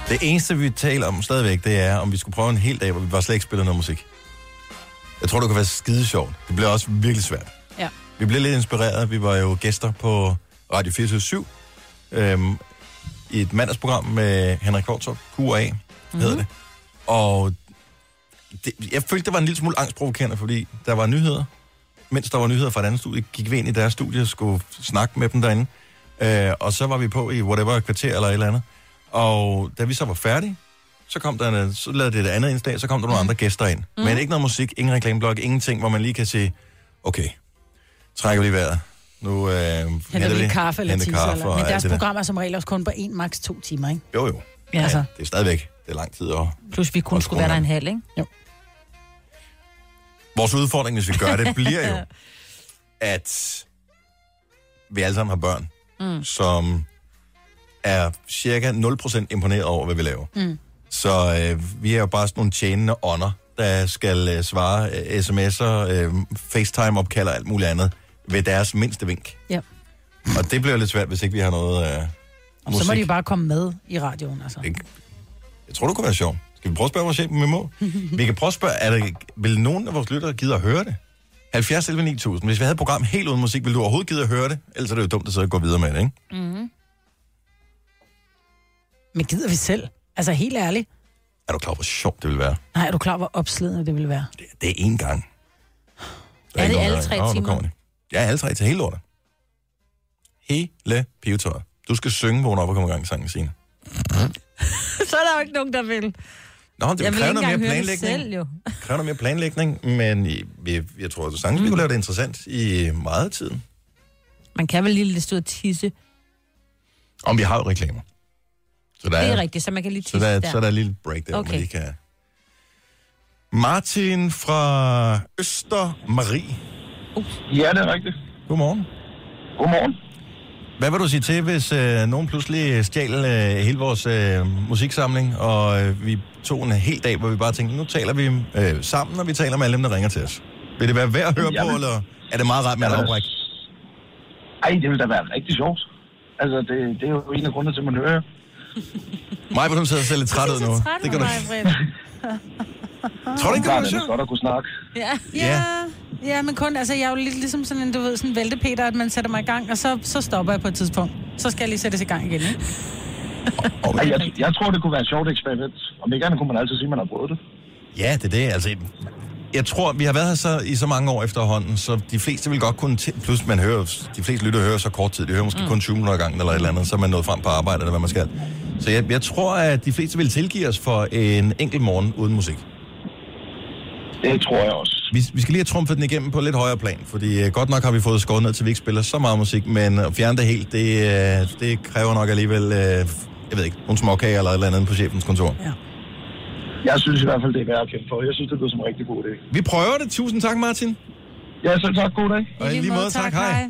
Det eneste, vi taler om stadigvæk, det er, om vi skulle prøve en hel dag, hvor vi bare slet ikke spiller noget musik. Jeg tror, det kunne være skide sjovt. Det bliver også virkelig svært. Ja. Vi blev lidt inspireret. Vi var jo gæster på Radio 24 øhm, i et mandagsprogram med Henrik Kvartrup, Q&A mm-hmm. hedder det. Og det, jeg følte, det var en lille smule angstprovokerende, fordi der var nyheder. Mens der var nyheder fra et andet studie, gik vi ind i deres studie og skulle snakke med dem derinde. Øh, og så var vi på i whatever kvarter eller et eller andet. Og da vi så var færdige, så kom der en, så lavede det et andet indslag, så kom der nogle andre gæster ind. Mm. Men ikke noget musik, ingen reklameblok, ingenting, hvor man lige kan sige, okay, trækker vi vejret. Nu øh, Henter vi kaffe eller teaser. kaffe Eller. Men deres program er som regel også kun på en, maks to timer, ikke? Jo, jo. Ja, altså. Det er stadigvæk, det er lang tid. Og Plus vi kun skulle være der en halv, ikke? vores udfordring, hvis vi gør det, bliver jo, at vi alle sammen har børn, mm. som er cirka 0% imponeret over, hvad vi laver. Mm. Så øh, vi er jo bare sådan nogle tjenende ånder, der skal øh, svare øh, sms'er, øh, FaceTime-opkald og alt muligt andet ved deres mindste vink. Ja. Og det bliver lidt svært, hvis ikke vi har noget øh, musik. så må de jo bare komme med i radioen, altså. Jeg tror, det kunne være sjovt. Skal vi prøve at spørge vores chef, om vi må? vi kan prøve at spørge, er der, vil nogen af vores lyttere gide at høre det? 70 11 9000. Hvis vi havde et program helt uden musik, ville du overhovedet gide at høre det? Ellers er det jo dumt at sidde og gå videre med det, ikke? Mm. Men gider vi selv? Altså helt ærligt. Er du klar, hvor sjovt det vil være? Nej, er du klar, hvor opslidende det ville være? Det er én gang. Der Er det ikke nogen, alle tre nu timer? det. Ja, alle tre til hele lortet. Hele pivetøjet. Du skal synge, vågne op og komme i gang sangen, Signe. så er der jo ikke nogen, der vil. Nå, det jeg vil kræver noget mere det planlægning. selv, jo. Det kræver noget mere planlægning, men vi, jeg tror, at sagtens vi kunne lave det interessant i meget af tiden. Man kan vel lige lidt stå og tisse. Om vi har jo reklamer. Så der Det er rigtigt, så man kan lige Så tisse der, der. så er der et lille break der, okay. man lige kan... Martin fra Østermarie. Ja, det er rigtigt. Godmorgen. Godmorgen. Hvad vil du sige til, hvis øh, nogen pludselig stjal øh, hele vores øh, musiksamling, og øh, vi tog en hel dag, hvor vi bare tænkte, nu taler vi øh, sammen, og vi taler med alle dem, der ringer til os. Vil det være værd at høre Jamen. på, eller er det meget rart med et afbræk? Ej, det vil da være rigtig sjovt. Altså, det, det er jo en af grundene til, at man hører. Mig, hun sidder selv lidt træt ud nu. Det kan du... Tror du ikke, det er sjovt? godt at kunne snakke. Ja. ja. Ja, men kun, altså jeg er jo lidt ligesom sådan en, du ved, sådan en væltepeter, at man sætter mig i gang, og så, så stopper jeg på et tidspunkt. Så skal jeg lige sættes i gang igen, ikke? Ej, jeg, jeg tror, det kunne være et sjovt eksperiment. Om ikke andet kunne man altid sige, at man har prøvet det. Ja, det er det. Altså, jeg tror, vi har været her så, i så mange år efterhånden, så de fleste vil godt kunne... T- plus, man hører, de fleste lytter hører så kort tid. De hører måske mm. kun 20 minutter gangen eller et eller andet, så er man nået frem på arbejde, eller hvad man skal. Så jeg, jeg tror, at de fleste vil tilgive os for en enkelt morgen uden musik. Det tror jeg også. Vi, vi skal lige have trumfet den igennem på lidt højere plan, fordi uh, godt nok har vi fået skåret ned til, at vi ikke spiller så meget musik, men at fjerne det helt, det, uh, det kræver nok alligevel, uh, jeg ved ikke, nogle småkager eller et eller andet på chefens kontor. Ja. Jeg synes i hvert fald, det er værd at kæmpe for. Jeg synes, det lyder som en rigtig god idé. Vi prøver det. Tusind tak, Martin. Ja, selv tak. God dag. Og i lige måde, tak. Hej.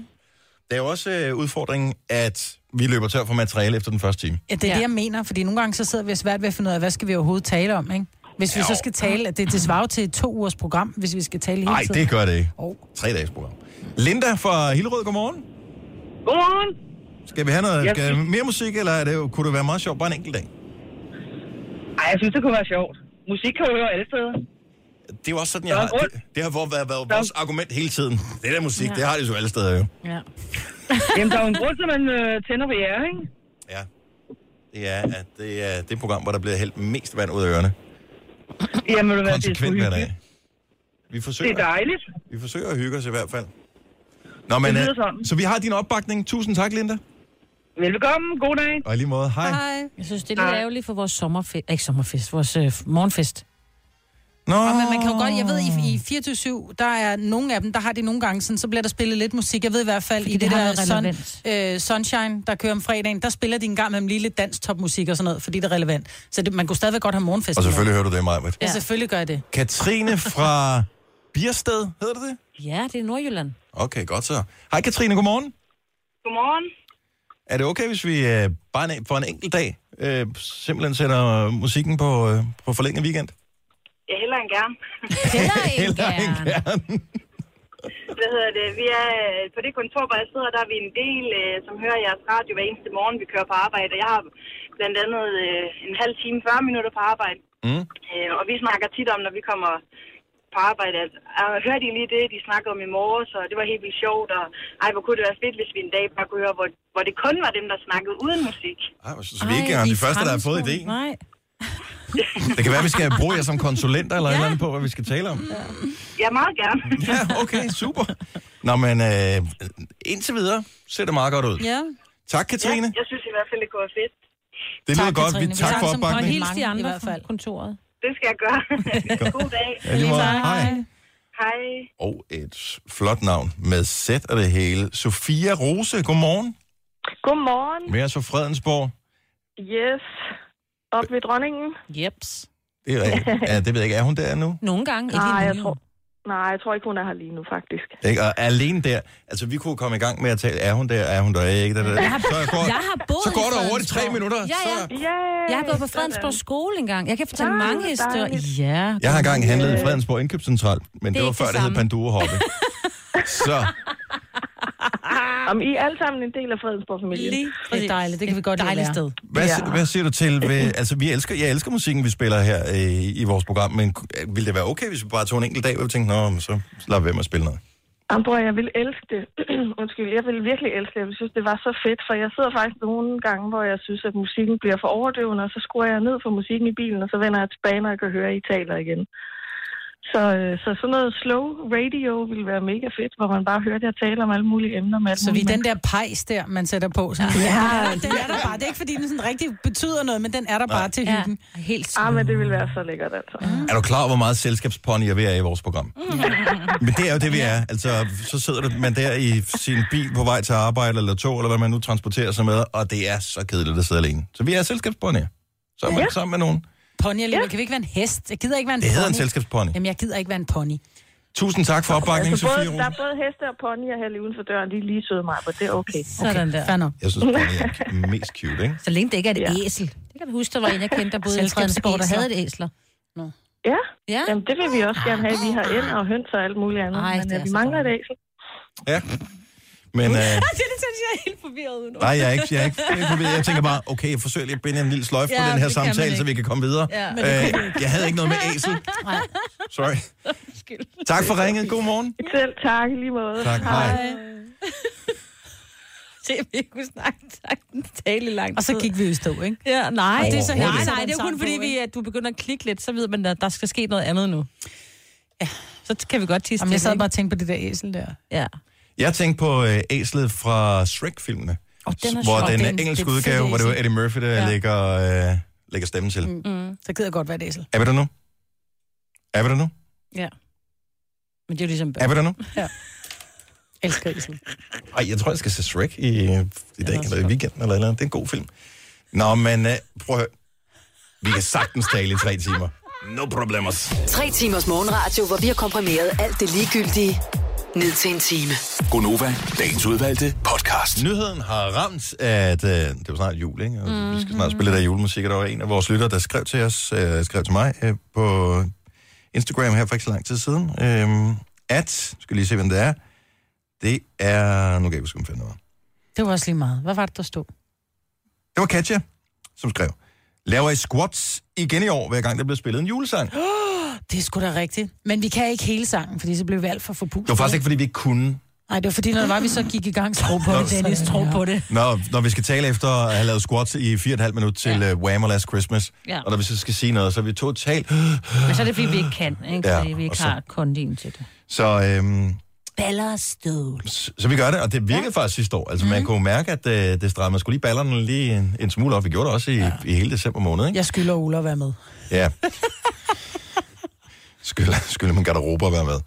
Det er jo også øh, udfordringen, at vi løber tør for materiale efter den første time. Ja, det er ja. det, jeg mener, fordi nogle gange så sidder vi og svært ved at finde ud af, hvad skal vi overhovedet tale om, ikke? Hvis vi Jo. så skal tale, at det, det svarer til et to ugers program, hvis vi skal tale hele Nej, tiden. det gør det ikke. Oh. Tre dages program. Linda fra Hillerød, godmorgen. Godmorgen. Skal vi have noget skal, synes- mere musik, eller er det, kunne det være meget sjovt bare en enkelt dag? Ej, jeg synes, det kunne være sjovt. Musik kan jo høre alle steder. Det er jo også sådan, jeg er har... Det, det har været, været, været vores argument hele tiden. Det der musik, Ja. det har de jo alle steder jo. Ja. Jamen, der er jo en grund til, at man øh, tænder på jer, ikke? Det er, at det er det program, hvor der bliver hældt mest vand ud af ørerne. Jamen, ved du hvad, det er Konsekvent hver dag. Vi forsøger, Det er dejligt. vi forsøger at hygge os i hvert fald. Nå, men, øh, sådan. så vi har din opbakning. Tusind tak, Linda. Velbekomme. God dag. Og i lige måde, hej. Jeg synes, det er lidt ærgerligt for vores sommerfest. Ikke sommerfest, vores øh, morgenfest. Nå. Og men man kan jo godt, jeg ved, i, i 24 der er nogle af dem, der har de nogle gange sådan, så bliver der spillet lidt musik. Jeg ved i hvert fald, Fordi i det det, har der noget sun, øh, Sunshine, der kører om fredagen, der spiller de en gang med lige lidt dansk topmusik og sådan noget, fordi det er relevant. Så det, man kunne stadigvæk godt have morgenfest. Og selvfølgelig hører du det, Majbert. Ja, selvfølgelig gør jeg det. Katrine fra Biersted, hedder det det? Ja, det er Nordjylland. Okay, godt så. Hej Katrine, godmorgen. Godmorgen. Er det okay, hvis vi øh, bare en, for en enkelt dag øh, simpelthen sætter musikken på, øh, på forlænget weekend? Jeg hellere end gerne. Heller Hellere end gerne. Hvad hedder det? Vi er øh, på det kontor, hvor jeg sidder, der er vi en del, øh, som hører jeres radio hver eneste morgen, vi kører på arbejde. Og Jeg har blandt andet øh, en halv time, 40 minutter på arbejde. Mm. Øh, og vi snakker tit om, når vi kommer på arbejde, at "Ah, hørte I lige det, de snakkede om i morges, og det var helt vildt sjovt, og ej, hvor kunne det være fedt, hvis vi en dag bare kunne høre, hvor, hvor det kun var dem, der snakkede uden musik. Ej, så vi ikke er de første, der har fået idéen. Nej. Det kan være, at vi skal bruge jer som konsulenter eller ja. et eller andet på, hvad vi skal tale om. Ja, meget gerne. Ja, okay, super. Nå, men øh, indtil videre ser det meget godt ud. Ja. Tak, Katrine. Ja, jeg synes i hvert fald, det kunne være fedt. Det lyder godt. Vi, tak for Og opbakningen. hils de Mange i andre hvert fra fald. kontoret. Det skal jeg gøre. God dag. Ja, lige måde. Hej. Hej. Og et flot navn med sæt og det hele. Sofia Rose, godmorgen. Godmorgen. Med os fra Fredensborg. Yes. Op ved dronningen. Jeps. Det er rigtigt. Ja, det ved jeg ikke. Er hun der nu? Nogle gange. Ikke Nej, jeg tror, Nej, jeg tror ikke, hun er her lige nu, faktisk. Ikke? Og alene der, altså vi kunne komme i gang med at tale, er hun der, er hun der, ikke? Der, der. Jeg har, Så, går, jeg har boet så går i der hurtigt tre minutter. Ja, ja. Så, Yeah, Jeg har gået på Fredensborg skole engang. Jeg kan fortælle Nej, mange historier. Ja. jeg har engang handlet i Fredensborg Indkøbscentral, men det, Det var før, det det hed. Panduro Hoppe. så, Om I er alle sammen en del af Fredensborg-familien. Lige Det er dejligt, det kan vi godt Dejligt sted. hvad, Ja. hvad siger du til, ved, altså vi elsker, jeg elsker musikken, vi spiller her øh, i vores program, men øh, ville det være okay, hvis vi bare tog en enkelt dag, hvor vi tænkte, nå, men så lader vi være med at spille noget? Jamen, bror, jeg vil elske det. Undskyld, jeg vil virkelig elske det. Jeg synes, det var så fedt, for jeg sidder faktisk nogle gange, hvor jeg synes, at musikken bliver for overdøvende, og så skruer jeg ned for musikken i bilen, og så vender jeg tilbage, når jeg kan høre, at I taler igen. Så, øh, så sådan noget slow radio ville være mega fedt, hvor man bare hørte, at jeg taler om alle mulige emner med alt Så vi er den der pejs der, man sætter på. Sådan, ja, den er der bare. Det er ikke, fordi den sådan rigtig betyder noget, men den er der bare til Ja, hyggen. helt Ah, men det ville være så lækkert, altså. Er du klar over, hvor meget selskabsponyer vi er i vores program? Men det er jo det, vi er. Altså, så sidder man der i sin bil på vej til arbejde eller tog, eller hvad man nu transporterer sig med, og det er så kedeligt at sidde alene. Så vi er selskabsponyer. Så er man Ja. sammen med nogen. Pony alligevel. Kan vi ikke være en hest? Jeg gider ikke være en Det hedder en pony. selskabspony. Jamen, jeg gider ikke være en pony. Tusind tak for opbakningen, Altså, Sofie der er både heste og ponyer her lige uden for døren. De er lige søde mig, men det er okay. Sådan der. Fair. Jeg synes, pony er mest cute, ikke? Så længe det ikke er et Ja. æsel. Det kan du huske, der var en, jeg kendte, der boede i. Fredensborg, der havde et æsler. Ja, Ja. Jamen, det vil vi også gerne have. Vi har ænder og høns og alt muligt andet. Ej, men det er øh, vi mangler et æsel. Ja. Men øh, det synes jeg er helt forvirret nu. nej, jeg er ikke, jeg er ikke, forvirret. jeg tænker bare, okay, jeg forsøger lige at binde en lille sløjf Ja, på den her samtale, så vi kan komme videre. Ja. Men Øh, jeg havde ikke noget med æsel. Sorry. Tak for ringet. God morgen. Selv tak lige måde. Tak, hej. Se, vi kunne snakke sagtens tale i lang Og så tid. gik vi i stå, ikke? Ja, nej, Og det er så, nej, nej, det er kun fordi, vi, at du begynder at klikke lidt, så ved man, at der skal ske noget andet nu. Ja. Så kan vi godt tisse Jamen, jeg sad bare og tænkte på det der æsel der. Ja. Jeg tænkte på øh, æslet fra Shrek-filmene. Og den er hvor sjov. den Det er en- engelske et fedt udgave, hvor det var æsel. Eddie Murphy, der ja. Ja. lægger, øh, lægger stemmen til. Mm. Mm. Så gider jeg godt være et æsel. Er vi der nu? Er vi der nu? Ja. Men det er jo ligesom... Er vi der nu? Elsker æsel. Ej, jeg tror, jeg skal se Shrek i, i dag, eller i weekenden, eller, eller andet. Det er en god film. Nå, men øh, prøv at høre. Vi kan sagtens tale i tre timer. No problemers. Tre timers morgenradio, hvor vi har komprimeret alt det ligegyldige ned til en time. Gonova, dagens udvalgte podcast. Nyheden har ramt, at øh, det jo snart jul, ikke? Og mm-hmm. vi skal snart spille lidt af julemusik, og der var en af vores lyttere, der skrev til os, øh, skrev til mig øh, på Instagram her for ikke så lang tid siden, øh, at, skal lige se, hvem det er, det er, nu kan jeg ikke det var. Det var også lige meget. Hvad var det, der stod? Det var Katja, som skrev, laver I squats igen i år, hver gang der bliver spillet en julesang? Det Det er sgu da rigtigt. Men vi kan ikke hele sangen, fordi så blev vi alt for forpustet. var faktisk ikke, fordi vi ikke kunne. Nej, det var fordi, når det var, vi så gik i gang. Tro på det, Dennis. Tro på det. Når, når vi skal tale efter at have lavet squats i 4,5 minutter til ja. uh, Wham! og Last Christmas, Ja. og når vi så skal sige noget, så er vi totalt... Men så er det, fordi vi ikke kan, ikke? Ja, Fordi vi ikke så- har kondien til det. Så, øhm, Baller og stål. så, så vi gør det, og det virkede ja. faktisk sidste år. Altså, mm. man kunne mærke, at øh, det strammede skulle lige ballerne lige en, en smule op. Vi gjorde det også i, ja. i hele december måned, ikke? Jeg skylder Ulla at være med. Ja. Skylder, skylder man garderober at være med.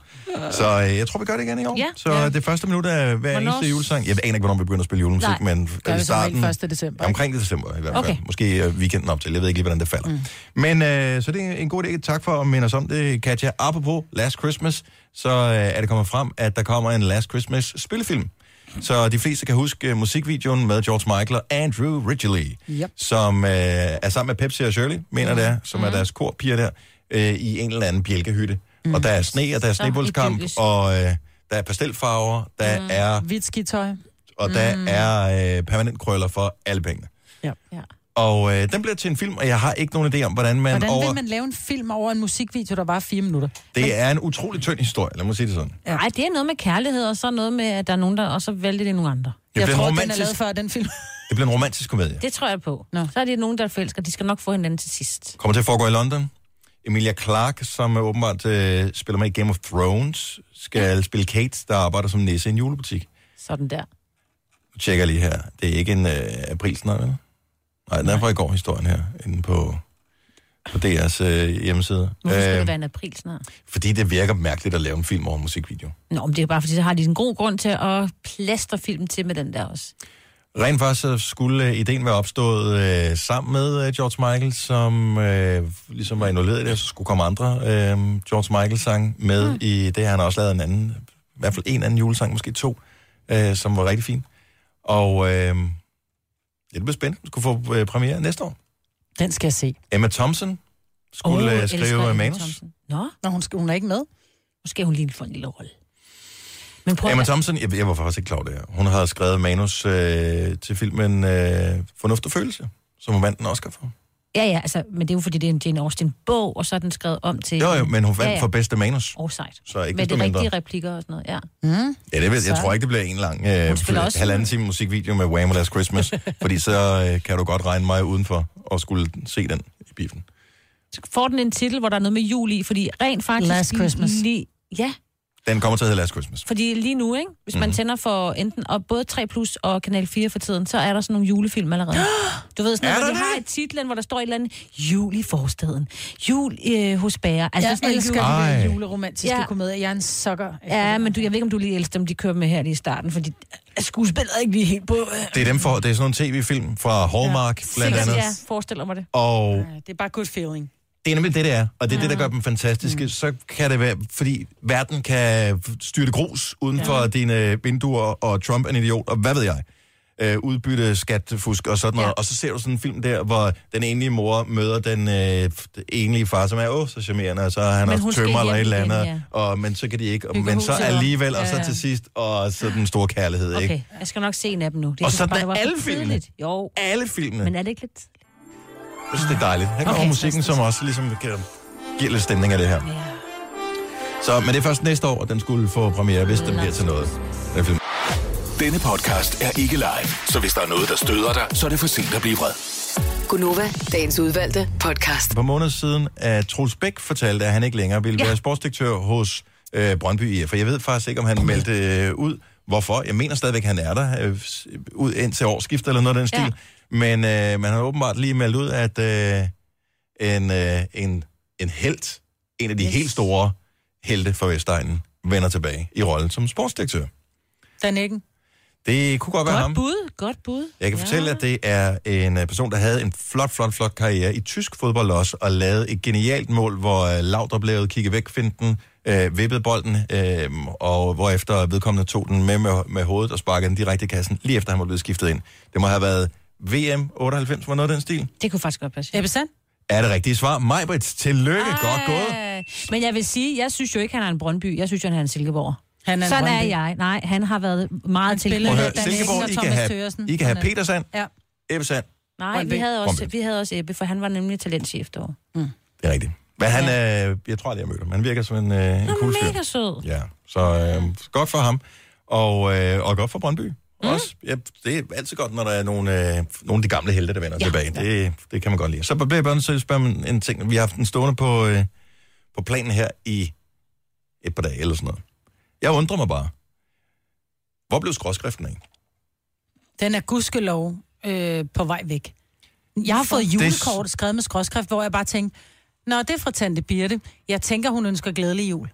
Så øh, jeg tror, vi gør det igen i år. Ja. Så Ja. det første minut af hver Hvornår? eneste julesang. Jeg aner ikke, hvornår vi begynder at spille julemusik, Nej. men Gør i vi starten... regel 1. december. Omkring december i hvert fald. Okay. Måske øh, weekenden op til. Jeg ved ikke lige, hvordan det falder. Mm. Men øh, så det er en god idé. Tak for at minde os om det, Katja. Apropos Last Christmas, så øh, er det kommet frem, at der kommer en Last Christmas spillefilm. Så de fleste kan huske øh, musikvideoen med George Michael og Andrew Ridgeley, Yep. som øh, er sammen med Pepsi og Shirley, mener det er, som er deres korpiger der, øh, i en eller anden bjælkehytte. Mm. Og der er sne, og der er idyllisk. og øh, der er pastelfarver, der mm. er, Hvidt skitøj. og der mm. er øh, permanent krøller for alle pengene. Ja. Ja. Og øh, den bliver til en film, og jeg har ikke nogen idé om, hvordan man Hvordan over... vil man lave en film over en musikvideo, der var fire minutter? Det er en utrolig tynd historie, lad mig sige det sådan. Ja. Nej, det er noget med kærlighed, og så noget med, at der er nogen, der og så vælger det nogle andre. Det Jeg bliver, tror, en den er romantisk, lavet før den film. det bliver en romantisk komedie. Det tror jeg på. Nå. Så er det nogen, der forelsker. De skal nok få hinanden til sidst. Kommer til at foregå i London. Emilia Clarke, som øh, åbenbart øh, spiller med i Game of Thrones, skal ja. spille Kate, der arbejder som nisse i en julebutik. Sådan der. Nu tjekker jeg lige her. Det er ikke en øh, aprilsnart, vel? Nej, den er fra i går, historien her, inde på, på DR's øh, hjemmeside. Hvorfor skal det være en april snart? fordi det virker mærkeligt at lave en film over en musikvideo. Nå, men det er bare fordi, så har de en god grund til at plastre filmen til med den der også. Rent faktisk så skulle øh, ideen være opstået øh, sammen med øh, George Michael, som øh, ligesom var involveret i det, og så skulle komme andre øh, George Michael-sang med mm. i det. Han har også lavet en anden, i hvert fald en anden julesang, måske to, øh, som var rigtig fin. Og øh, det bliver spændende. Skulle få øh, premiere næste år. Den skal jeg se. Emma Thompson skulle oh, skrive Emma manus. Thompson. Nå, Nå, hun, skal, hun er ikke med. måske hun lige få en lille rolle. Men prøv Emma. Thompson, jeg, jeg var faktisk ikke klar over det her. Hun har skrevet manus øh, til filmen øh, Fornuft og Følelse, som hun vandt en Oscar for. Ja, ja, altså, men det er jo fordi, det er en Jane Austen-bog, og så er den skrevet om til... Jo, jo, men hun vandt ja, ja, for bedste manus. Oh, sejt. Så ikke Med de mindre. rigtige replikker og sådan noget, ja. Mm. Ja, det ved, jeg Så- tror ikke, det bliver en lang øh, også- halvanden time musikvideo med Wham! Last Christmas, fordi så øh, kan du godt regne mig udenfor og skulle se den i biffen. Får den en titel, hvor der er noget med jul i, fordi rent faktisk... Last Christmas. Lige, ja, Den kommer til at hedde Last Christmas. fordi lige nu, ikke? hvis Mhm. man tænder for enten og både 3 Plus og Kanal 4 for tiden, så er der sådan nogle julefilm allerede. Du ved sådan Er noget, hvor der de har et titlen, hvor der står et eller andet jul i forstaden, jul øh, hos Bager. Altså, jeg sådan elsker jul- de juleromantiske Ja. komedier. Jeg er en sokker. efter Ja, men du, jeg ved ikke, om du lige elsker dem, de kører med her lige i starten, fordi skuespillet er ikke lige helt på... Øh, Det er, dem for, det er sådan nogle tv-film fra Hallmark, ja, blandt sikkert, andet. Ja, forestiller mig det. Og Ja, det er bare good feeling. Det er nemlig det, det er, og det er det, der gør dem fantastiske. Mm. Så kan det være, fordi verden kan styrte grus uden for dine vinduer, og Trump er en idiot, og hvad ved jeg. Øh, udbytte, skattefusk og sådan noget. Ja. Og så ser du sådan en film der, hvor den enlige mor møder den øh, enlige far, som er åh, så charmerende, og så er han Men også tømmer eller et eller andet. igen, og, men så kan de ikke, og, men så alligevel, og så Ja, ja. til sidst, og så den store kærlighed, ikke? Okay, jeg skal nok se en af dem nu. Det Og sådan bare, er alle filmene. Jo, Alle filmene. men er det ikke lidt... Jeg synes, det er dejligt. Her kommer Okay, musikken, som også ligesom kan give lidt stemning af det her. Ja. Så, men det er først næste år, at den skulle få premiere, hvis den bliver til noget. Den film. Denne podcast er ikke live, så hvis der er noget, der støder dig, så er det for sent at blive vred. Gunova, dagens udvalgte podcast. For måneder siden, at Troels Bæk fortalte, at han ikke længere ville Ja. være sportsdirektør hos øh, Brøndby IF. For jeg ved faktisk ikke, om han meldte øh, ud. Hvorfor? Jeg mener stadigvæk, at han er der. Øh, ud indtil årsskift eller noget af den stil. Ja. Men øh, man har åbenbart lige meldt ud, at øh, en, øh, en, en held, en af de yes. helt store helte for Vestegnen, vender tilbage i rollen som sportsdirektør. Dan Eggen. Det kunne godt være ham. Godt bud, godt bud. Jeg kan ja. fortælle, at det er en øh, person, der havde en flot, flot, flot karriere i tysk fodbold også, og lavede et genialt mål, hvor øh, Laudrup lavede kigge væk, finten, øh, vippede bolden, øh, og hvorefter vedkommende tog den med, med med hovedet og sparkede den direkte i kassen, lige efter han var blevet skiftet ind. Det må have været VM 98, var noget af den stil. Det kunne faktisk godt passe. Ebbe Sand? Er det rigtige svar? Majbrit, tillykke, Ej. godt gået. Men jeg vil sige, jeg synes jo ikke, han er en Brøndby. Jeg synes jo, han er en Silkeborg. Han er en Sådan er Brøndby. jeg. Nej, han har været meget til. Eggen Silkeborg, og I kan have. I kan have er- Petersand, Ja. Ebbesand. Nej, Brøndby. vi havde, også, Brøndby. vi havde også Ebbe, for han var nemlig talentchef derovre. Det er rigtigt. Men han, øh, jeg tror aldrig, jeg mødte ham. Han virker som en, øh, en Han cool er fyr. mega sød. Ja, så øh, godt for ham. Og, øh, og godt for Brøndby. Mm. Også, ja, det er altid godt, når der er nogle, øh, nogle af de gamle helte, der vender ja, tilbage. Det, det kan man godt lide. Så bliver jeg bare nødt til at spørge om en, en ting. Vi har haft den stående på, øh, på planen her i et par dage eller sådan noget. Jeg undrer mig bare. Hvor blev skråskriften af? Den er gudskelov øh, på vej væk. Jeg har fået julekort skrevet med skråskrift, hvor jeg bare tænkte, Nå, det er fra Tante Birte. Jeg tænker, hun ønsker glædelig jul.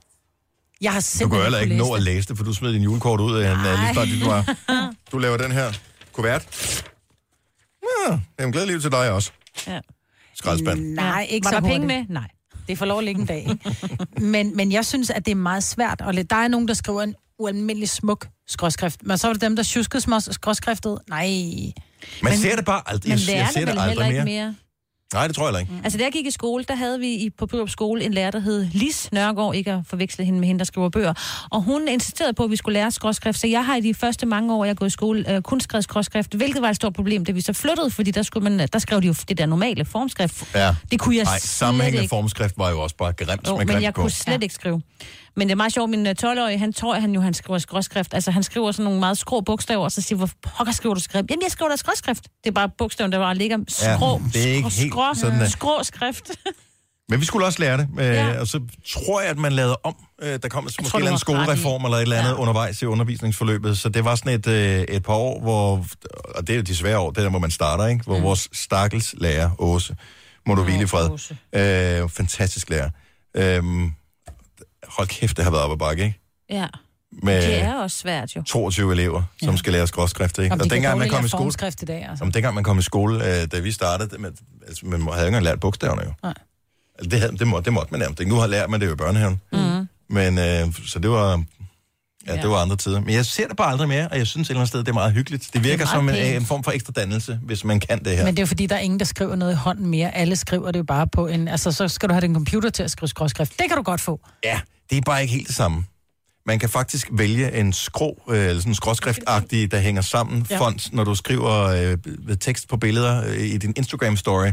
Jeg har Du jo heller ikke kunne nå at læse det, for du smed din julekort ud af en uh, lige snart, du var. Du laver den her kuvert. Ja, jamen glædelig liv til dig også. Ja. Skraldespand. Nej, ikke Var så der penge med? Nej. Det får lov at ligge en dag. ikke? men, men jeg synes, at det er meget svært. Og der er nogen, der skriver en ualmindelig smuk skråskrift. Men så er det dem, der tjuskede små skråskriftet. Nej. Man Men- ser det bare aldrig. Men Jeg, jeg er ser det det aldrig mere. mere. Nej, det tror jeg ikke. Altså, da jeg gik i skole, der havde vi i, på Børup skole en lærer, der hed Lis Nørgaard, ikke at forveksle hende med hende, der skriver bøger. Og hun insisterede på, at vi skulle lære skråskrift, så jeg har i de første mange år, jeg er gået i skole, øh, kun skrevet skråskrift, hvilket var et stort problem, da vi så flyttede, fordi der, skulle man, der skrev de jo det der normale formskrift. Ja. Det kunne jeg Nej, sammenhængende ikke. formskrift var jo også bare grimt Jo, med men jeg på. kunne slet ikke skrive. Men det er meget sjovt, min øh, 12-årige, han tror, han jo, han skriver skråskrift. Altså, han skriver sådan nogle meget skrå bogstaver, og så siger, hvor pokker skriver du skrift? Jamen, jeg skriver da skråskrift. Det er bare bogstaven, der bare ligger skrå, det er ikke skrå, helt skrå, sådan, det- skrå skrift. Men vi skulle også lære det, øh, Ja. og så tror jeg, at man lavede om. Øh, der kom måske tror, en eller anden ret i. skolereform eller et eller andet ja. undervejs i undervisningsforløbet, så det var sådan et, øh, et par år, hvor, og det er jo de svære år, det er der, hvor man starter, ikke? hvor mm. vores stakkels lærer, Åse, må du hvile i fred, øh, fantastisk lærer. Øh, hold kæft, det har været op ad bakke, ikke? Ja. med Det er også svært jo. 22 elever, som Ja. skal lære skråskrift. Ikke? Om Og dengang man kom i skole, i dag, altså. om dengang man kom i skole, øh, da vi startede, med, altså, man havde ikke engang lært bogstaverne jo. Nej. Altså, det, havde, det, må, det måtte man nærmest ikke. Nu har lært man det jo i børnehaven. Mm. Men øh, så det var, ja, det var andre tider. Men jeg ser det bare aldrig mere, og jeg synes et eller andet sted, det er meget hyggeligt. Det virker meget som en, en form for ekstra dannelse, hvis man kan det her. Men det er jo fordi, der er ingen, der skriver noget i hånden mere. Alle skriver det jo bare på en... Altså, så skal du have din computer til at skrive skråskrift. Det kan du godt få. Ja, det er bare ikke helt det samme. Man kan faktisk vælge en skrå, øh, eller sådan en skråskriftagtig, der hænger sammen Ja. ja. font, når du skriver øh, tekst på billeder øh, i din Instagram-story.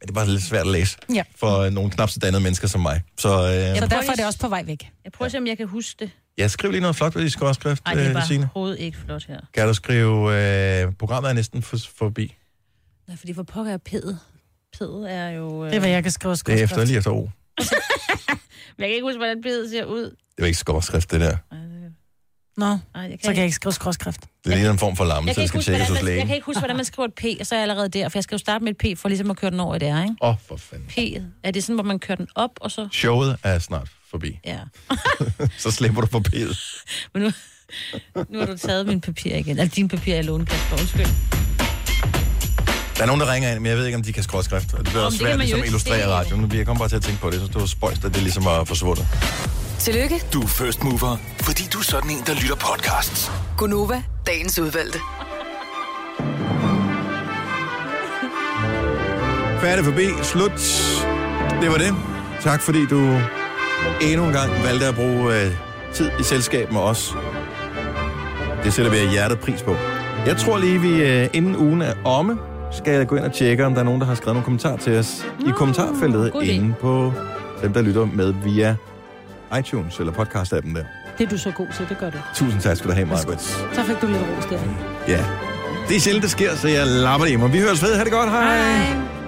Men det er bare lidt svært at læse Ja. for øh, nogle knap så dannede mennesker som mig. Så øh, Så derfor er det også på vej væk. Jeg prøver at se, om jeg kan huske det. Jeg skriver lige noget flot ved i skråskrift, Nej, det er øh, bare Signe. overhovedet ikke flot her. Kan du skrive, øh, programmet er næsten for, forbi. Nej, fordi for pokker er pædet. Pædet er jo... Øh... Det er, hvad jeg kan skrive Det er efter lige efter O. Men jeg kan ikke huske, hvordan pædet ser ud. Det er jo ikke skråskrift, det der. Nå, Nej, jeg så kan jeg ikke skrive skråskrift. Det er lige en form for Jeg lammelse, kan, der ikke skal tjekkes hos man, jeg lægen. kan ikke huske, hvordan man skriver et P, og så er jeg allerede der, for jeg skal jo starte med et P, for ligesom at køre den over i det her, ikke? Åh, oh, for fanden. P, er det sådan, hvor man kører den op, og så... Showet er snart forbi. Ja. så slipper du P'et. Men nu, nu har du taget min papir igen. Altså, din papir er lånt, Kasper. Undskyld. Der er nogen, der ringer ind, men jeg ved ikke, om de kan skråskrift. Og det bliver Om også det svært jo ligesom at illustrere radioen. Nu- Jeg kommer bare til at tænke på det, så det var spøjst, at det ligesom var forsvundet. Tillykke, Du er first mover, fordi du er sådan en, der lytter podcasts. Gunova, dagens udvalgte. Færdig forbi. Slut. Det var det. Tak fordi du endnu en gang valgte at bruge øh, tid i selskab med os. Det sætter vi af hjertet pris på. Jeg tror lige, vi øh, inden ugen er omme, skal jeg gå ind og tjekke, om der er nogen, der har skrevet nogle kommentarer til os i kommentarfeltet inde på dem, der lytter med via iTunes eller podcast-appen der. Det er du så god til, det gør du. Tusind tak skal du have, Margaret. Så fik du lidt ros der. Ja. Det er sjældent, det sker, så jeg lapper det mig. Vi høres ved. Ha' det godt. Hej. Hej.